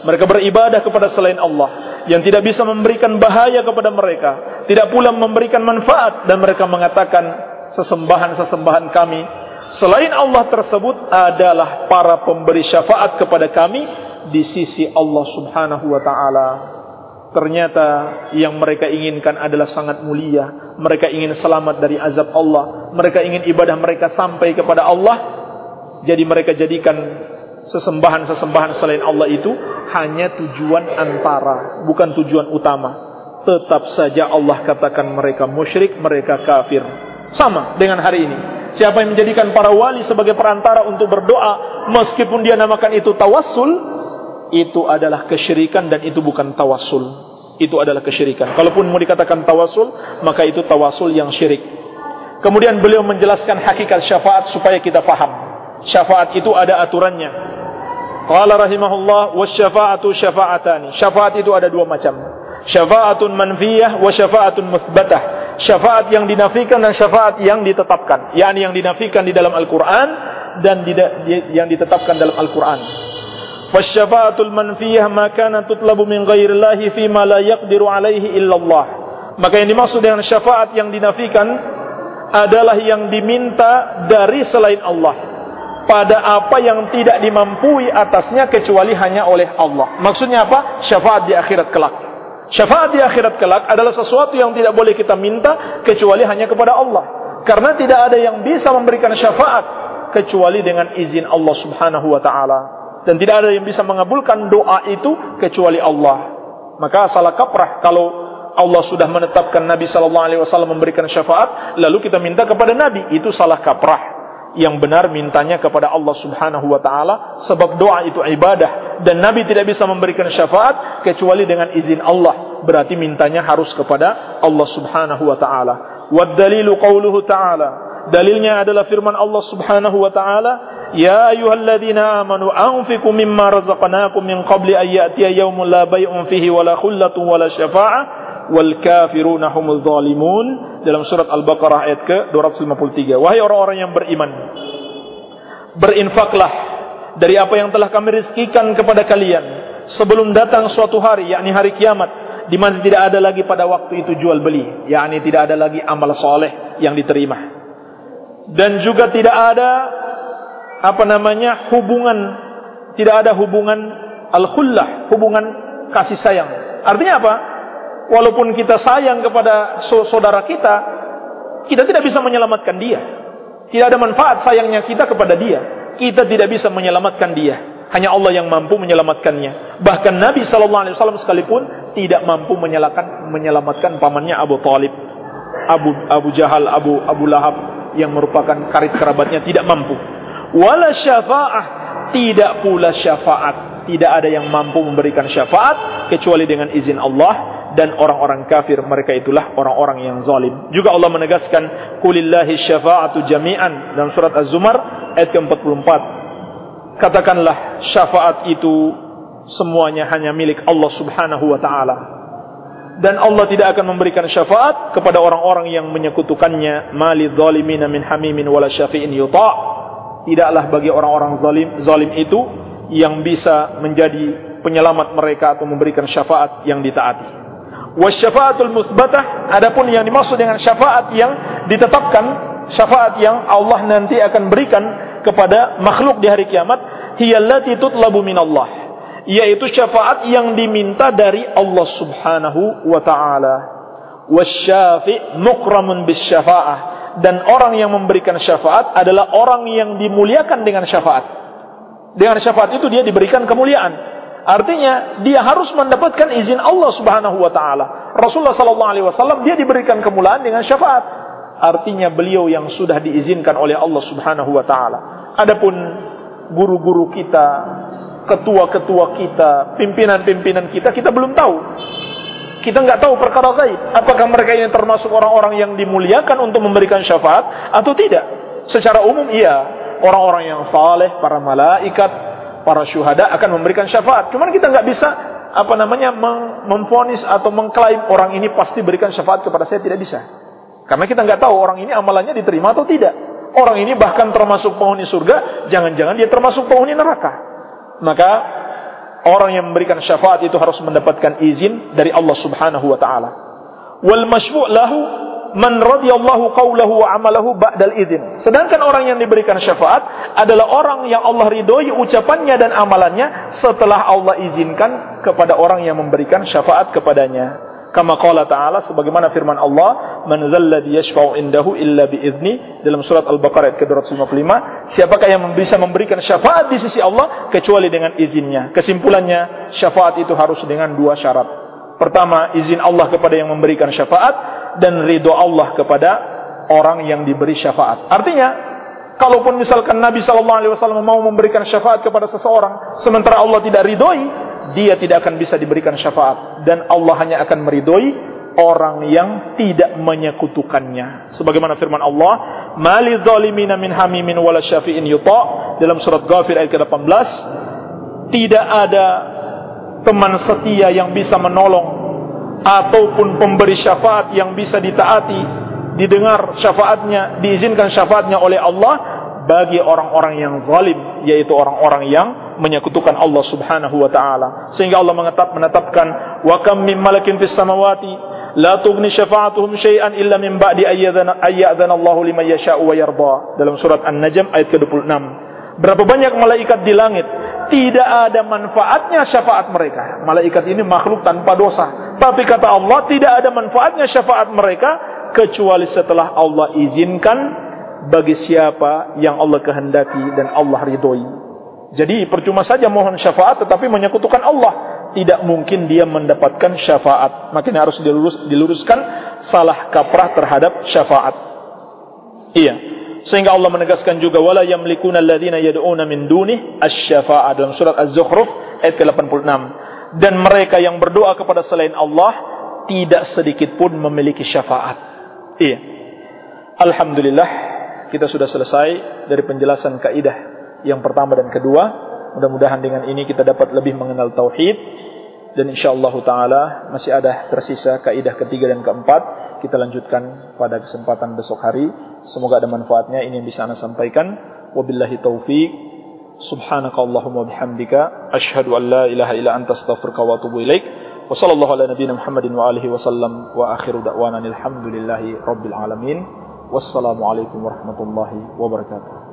Mereka beribadah kepada selain Allah yang tidak bisa memberikan bahaya kepada mereka, tidak pula memberikan manfaat dan mereka mengatakan sesembahan-sesembahan kami selain Allah tersebut adalah para pemberi syafaat kepada kami di sisi Allah Subhanahu wa taala. Ternyata yang mereka inginkan adalah sangat mulia. Mereka ingin selamat dari azab Allah. Mereka ingin ibadah mereka sampai kepada Allah. Jadi mereka jadikan sesembahan-sesembahan selain Allah itu hanya tujuan antara, bukan tujuan utama. Tetap saja Allah katakan mereka musyrik, mereka kafir. Sama dengan hari ini. Siapa yang menjadikan para wali sebagai perantara untuk berdoa, meskipun dia namakan itu tawassul, itu adalah kesyirikan dan itu bukan tawassul. Itu adalah kesyirikan. Kalaupun mau dikatakan tawassul, maka itu tawassul yang syirik. Kemudian beliau menjelaskan hakikat syafaat supaya kita faham. Syafaat itu ada aturannya. Qala rahimahullah wasyafa'atu syafa'atani. Syafaat itu ada dua macam. Syafa'atun manfiyah wa syafa'atun muthbatah syafaat yang dinafikan dan syafaat yang ditetapkan. yakni yang dinafikan di dalam Al-Quran dan yang ditetapkan dalam Al-Quran. Fasyafaatul manfiyah ma kana tutlabu min ghairillahi fi ma la yaqdiru alaihi illallah. Maka yang dimaksud dengan syafaat yang dinafikan adalah yang diminta dari selain Allah pada apa yang tidak dimampui atasnya kecuali hanya oleh Allah. Maksudnya apa? Syafaat di akhirat kelak. Syafaat di akhirat kelak adalah sesuatu yang tidak boleh kita minta kecuali hanya kepada Allah. Karena tidak ada yang bisa memberikan syafaat kecuali dengan izin Allah Subhanahu wa taala dan tidak ada yang bisa mengabulkan doa itu kecuali Allah. Maka salah kaprah kalau Allah sudah menetapkan Nabi sallallahu alaihi wasallam memberikan syafaat, lalu kita minta kepada Nabi, itu salah kaprah. Yang benar mintanya kepada Allah Subhanahu wa taala sebab doa itu ibadah dan Nabi tidak bisa memberikan syafaat kecuali dengan izin Allah. Berarti mintanya harus kepada Allah Subhanahu wa taala. Wad qauluhu ta'ala. Dalilnya adalah firman Allah Subhanahu wa taala, "Ya ayyuhalladzina amanu anfiqu mimma razaqnakum min qabli an ya'tiya yawmun la bay'un fihi wala khullatun wala syafa'ah wal kafiruna humul zalimun dalam surat Al-Baqarah ayat ke 253. Wahai orang-orang yang beriman, berinfaklah dari apa yang telah kami rizkikan kepada kalian sebelum datang suatu hari yakni hari kiamat di mana tidak ada lagi pada waktu itu jual beli, yakni tidak ada lagi amal soleh yang diterima. Dan juga tidak ada apa namanya hubungan tidak ada hubungan al-khullah, hubungan kasih sayang. Artinya apa? walaupun kita sayang kepada saudara kita, kita tidak bisa menyelamatkan dia. Tidak ada manfaat sayangnya kita kepada dia. Kita tidak bisa menyelamatkan dia. Hanya Allah yang mampu menyelamatkannya. Bahkan Nabi Shallallahu Alaihi Wasallam sekalipun tidak mampu menyelamatkan, menyelamatkan pamannya Abu Talib, Abu Abu Jahal, Abu Abu Lahab yang merupakan karib kerabatnya tidak mampu. Wala syafaah tidak pula syafaat. Tidak ada yang mampu memberikan syafaat kecuali dengan izin Allah dan orang-orang kafir mereka itulah orang-orang yang zalim. Juga Allah menegaskan kulillahi syafa'atu jami'an dalam surat Az-Zumar ayat ke-44. Katakanlah syafaat itu semuanya hanya milik Allah Subhanahu wa taala. Dan Allah tidak akan memberikan syafaat kepada orang-orang yang menyekutukannya mali zalimina min hamimin wala syafi'in yuta'. Tidaklah bagi orang-orang zalim zalim itu yang bisa menjadi penyelamat mereka atau memberikan syafaat yang ditaati. Wasyafaatul musbatah adapun yang dimaksud dengan syafaat yang ditetapkan syafaat yang Allah nanti akan berikan kepada makhluk di hari kiamat hiyallati tutlabu minallah yaitu syafaat yang diminta dari Allah Subhanahu wa taala. Wasyafi mukramun bisyafaah dan orang yang memberikan syafaat adalah orang yang dimuliakan dengan syafaat dengan syafaat itu dia diberikan kemuliaan Artinya dia harus mendapatkan izin Allah Subhanahu wa taala. Rasulullah sallallahu alaihi wasallam dia diberikan kemuliaan dengan syafaat. Artinya beliau yang sudah diizinkan oleh Allah Subhanahu wa taala. Adapun guru-guru kita, ketua-ketua kita, pimpinan-pimpinan kita kita belum tahu. Kita nggak tahu perkara gaib. Apakah mereka ini termasuk orang-orang yang dimuliakan untuk memberikan syafaat atau tidak? Secara umum iya. Orang-orang yang saleh, para malaikat, para syuhada akan memberikan syafaat. Cuman kita nggak bisa apa namanya memfonis atau mengklaim orang ini pasti berikan syafaat kepada saya tidak bisa. Karena kita nggak tahu orang ini amalannya diterima atau tidak. Orang ini bahkan termasuk penghuni surga, jangan-jangan dia termasuk penghuni neraka. Maka orang yang memberikan syafaat itu harus mendapatkan izin dari Allah Subhanahu wa taala. Wal masyfu' lahu man radiyallahu qawlahu wa amalahu ba'dal idzin. Sedangkan orang yang diberikan syafaat adalah orang yang Allah ridhoi ucapannya dan amalannya setelah Allah izinkan kepada orang yang memberikan syafaat kepadanya. Kama qala ta'ala sebagaimana firman Allah, "Man dzalladzi yashfa'u indahu illa bi'izni" dalam surat Al-Baqarah ayat ke-255, siapakah yang bisa memberikan syafaat di sisi Allah kecuali dengan izinnya. Kesimpulannya, syafaat itu harus dengan dua syarat. Pertama, izin Allah kepada yang memberikan syafaat dan ridho Allah kepada orang yang diberi syafaat. Artinya, kalaupun misalkan Nabi Shallallahu Alaihi Wasallam mau memberikan syafaat kepada seseorang, sementara Allah tidak ridhoi, dia tidak akan bisa diberikan syafaat dan Allah hanya akan meridhoi orang yang tidak menyekutukannya. Sebagaimana firman Allah, "Mali zalimina min hamimin wala syafi'in yuta" dalam surat Ghafir ayat ke-18, tidak ada teman setia yang bisa menolong ataupun pemberi syafaat yang bisa ditaati, didengar syafaatnya, diizinkan syafaatnya oleh Allah bagi orang-orang yang zalim, yaitu orang-orang yang menyekutukan Allah Subhanahu wa taala. Sehingga Allah menetap menetapkan wa kam mim malakin fis samawati la tughni syafa'atuhum syai'an illa min ba'di ayyadana Allahu liman yasha'u wa yarda. Dalam surat An-Najm ayat ke-26. Berapa banyak malaikat di langit tidak ada manfaatnya syafaat mereka. Malaikat ini makhluk tanpa dosa. Tapi kata Allah tidak ada manfaatnya syafaat mereka kecuali setelah Allah izinkan bagi siapa yang Allah kehendaki dan Allah ridhoi jadi percuma saja mohon syafaat tetapi menyekutukan Allah tidak mungkin dia mendapatkan syafaat. Makanya harus dilurus, diluruskan salah kaprah terhadap syafaat. Iya. Sehingga Allah menegaskan juga wala yamlikuna alladziina yad'una min dunih asy-syafa'ah dalam surat Az-Zukhruf ayat ke-86. Dan mereka yang berdoa kepada selain Allah tidak sedikit pun memiliki syafaat. Iya. Alhamdulillah kita sudah selesai dari penjelasan kaidah yang pertama dan kedua. Mudah-mudahan dengan ini kita dapat lebih mengenal tauhid. Dan insyaallah taala masih ada tersisa kaidah ketiga dan keempat. Kita lanjutkan pada kesempatan besok hari. Semoga ada manfaatnya. Ini yang bisa anda sampaikan. Wabillahi taufik subhanaka allahumma bihamdika. Asyhadu an la ilaha illa anta astaghfiruka wa atubu ilaik. Wa ala nabiyyina muhammadin wa alihi wa sallam. Wa akhiru da'wana alhamdulillahi rabbil alamin. Wassalamu alaikum warahmatullahi wabarakatuh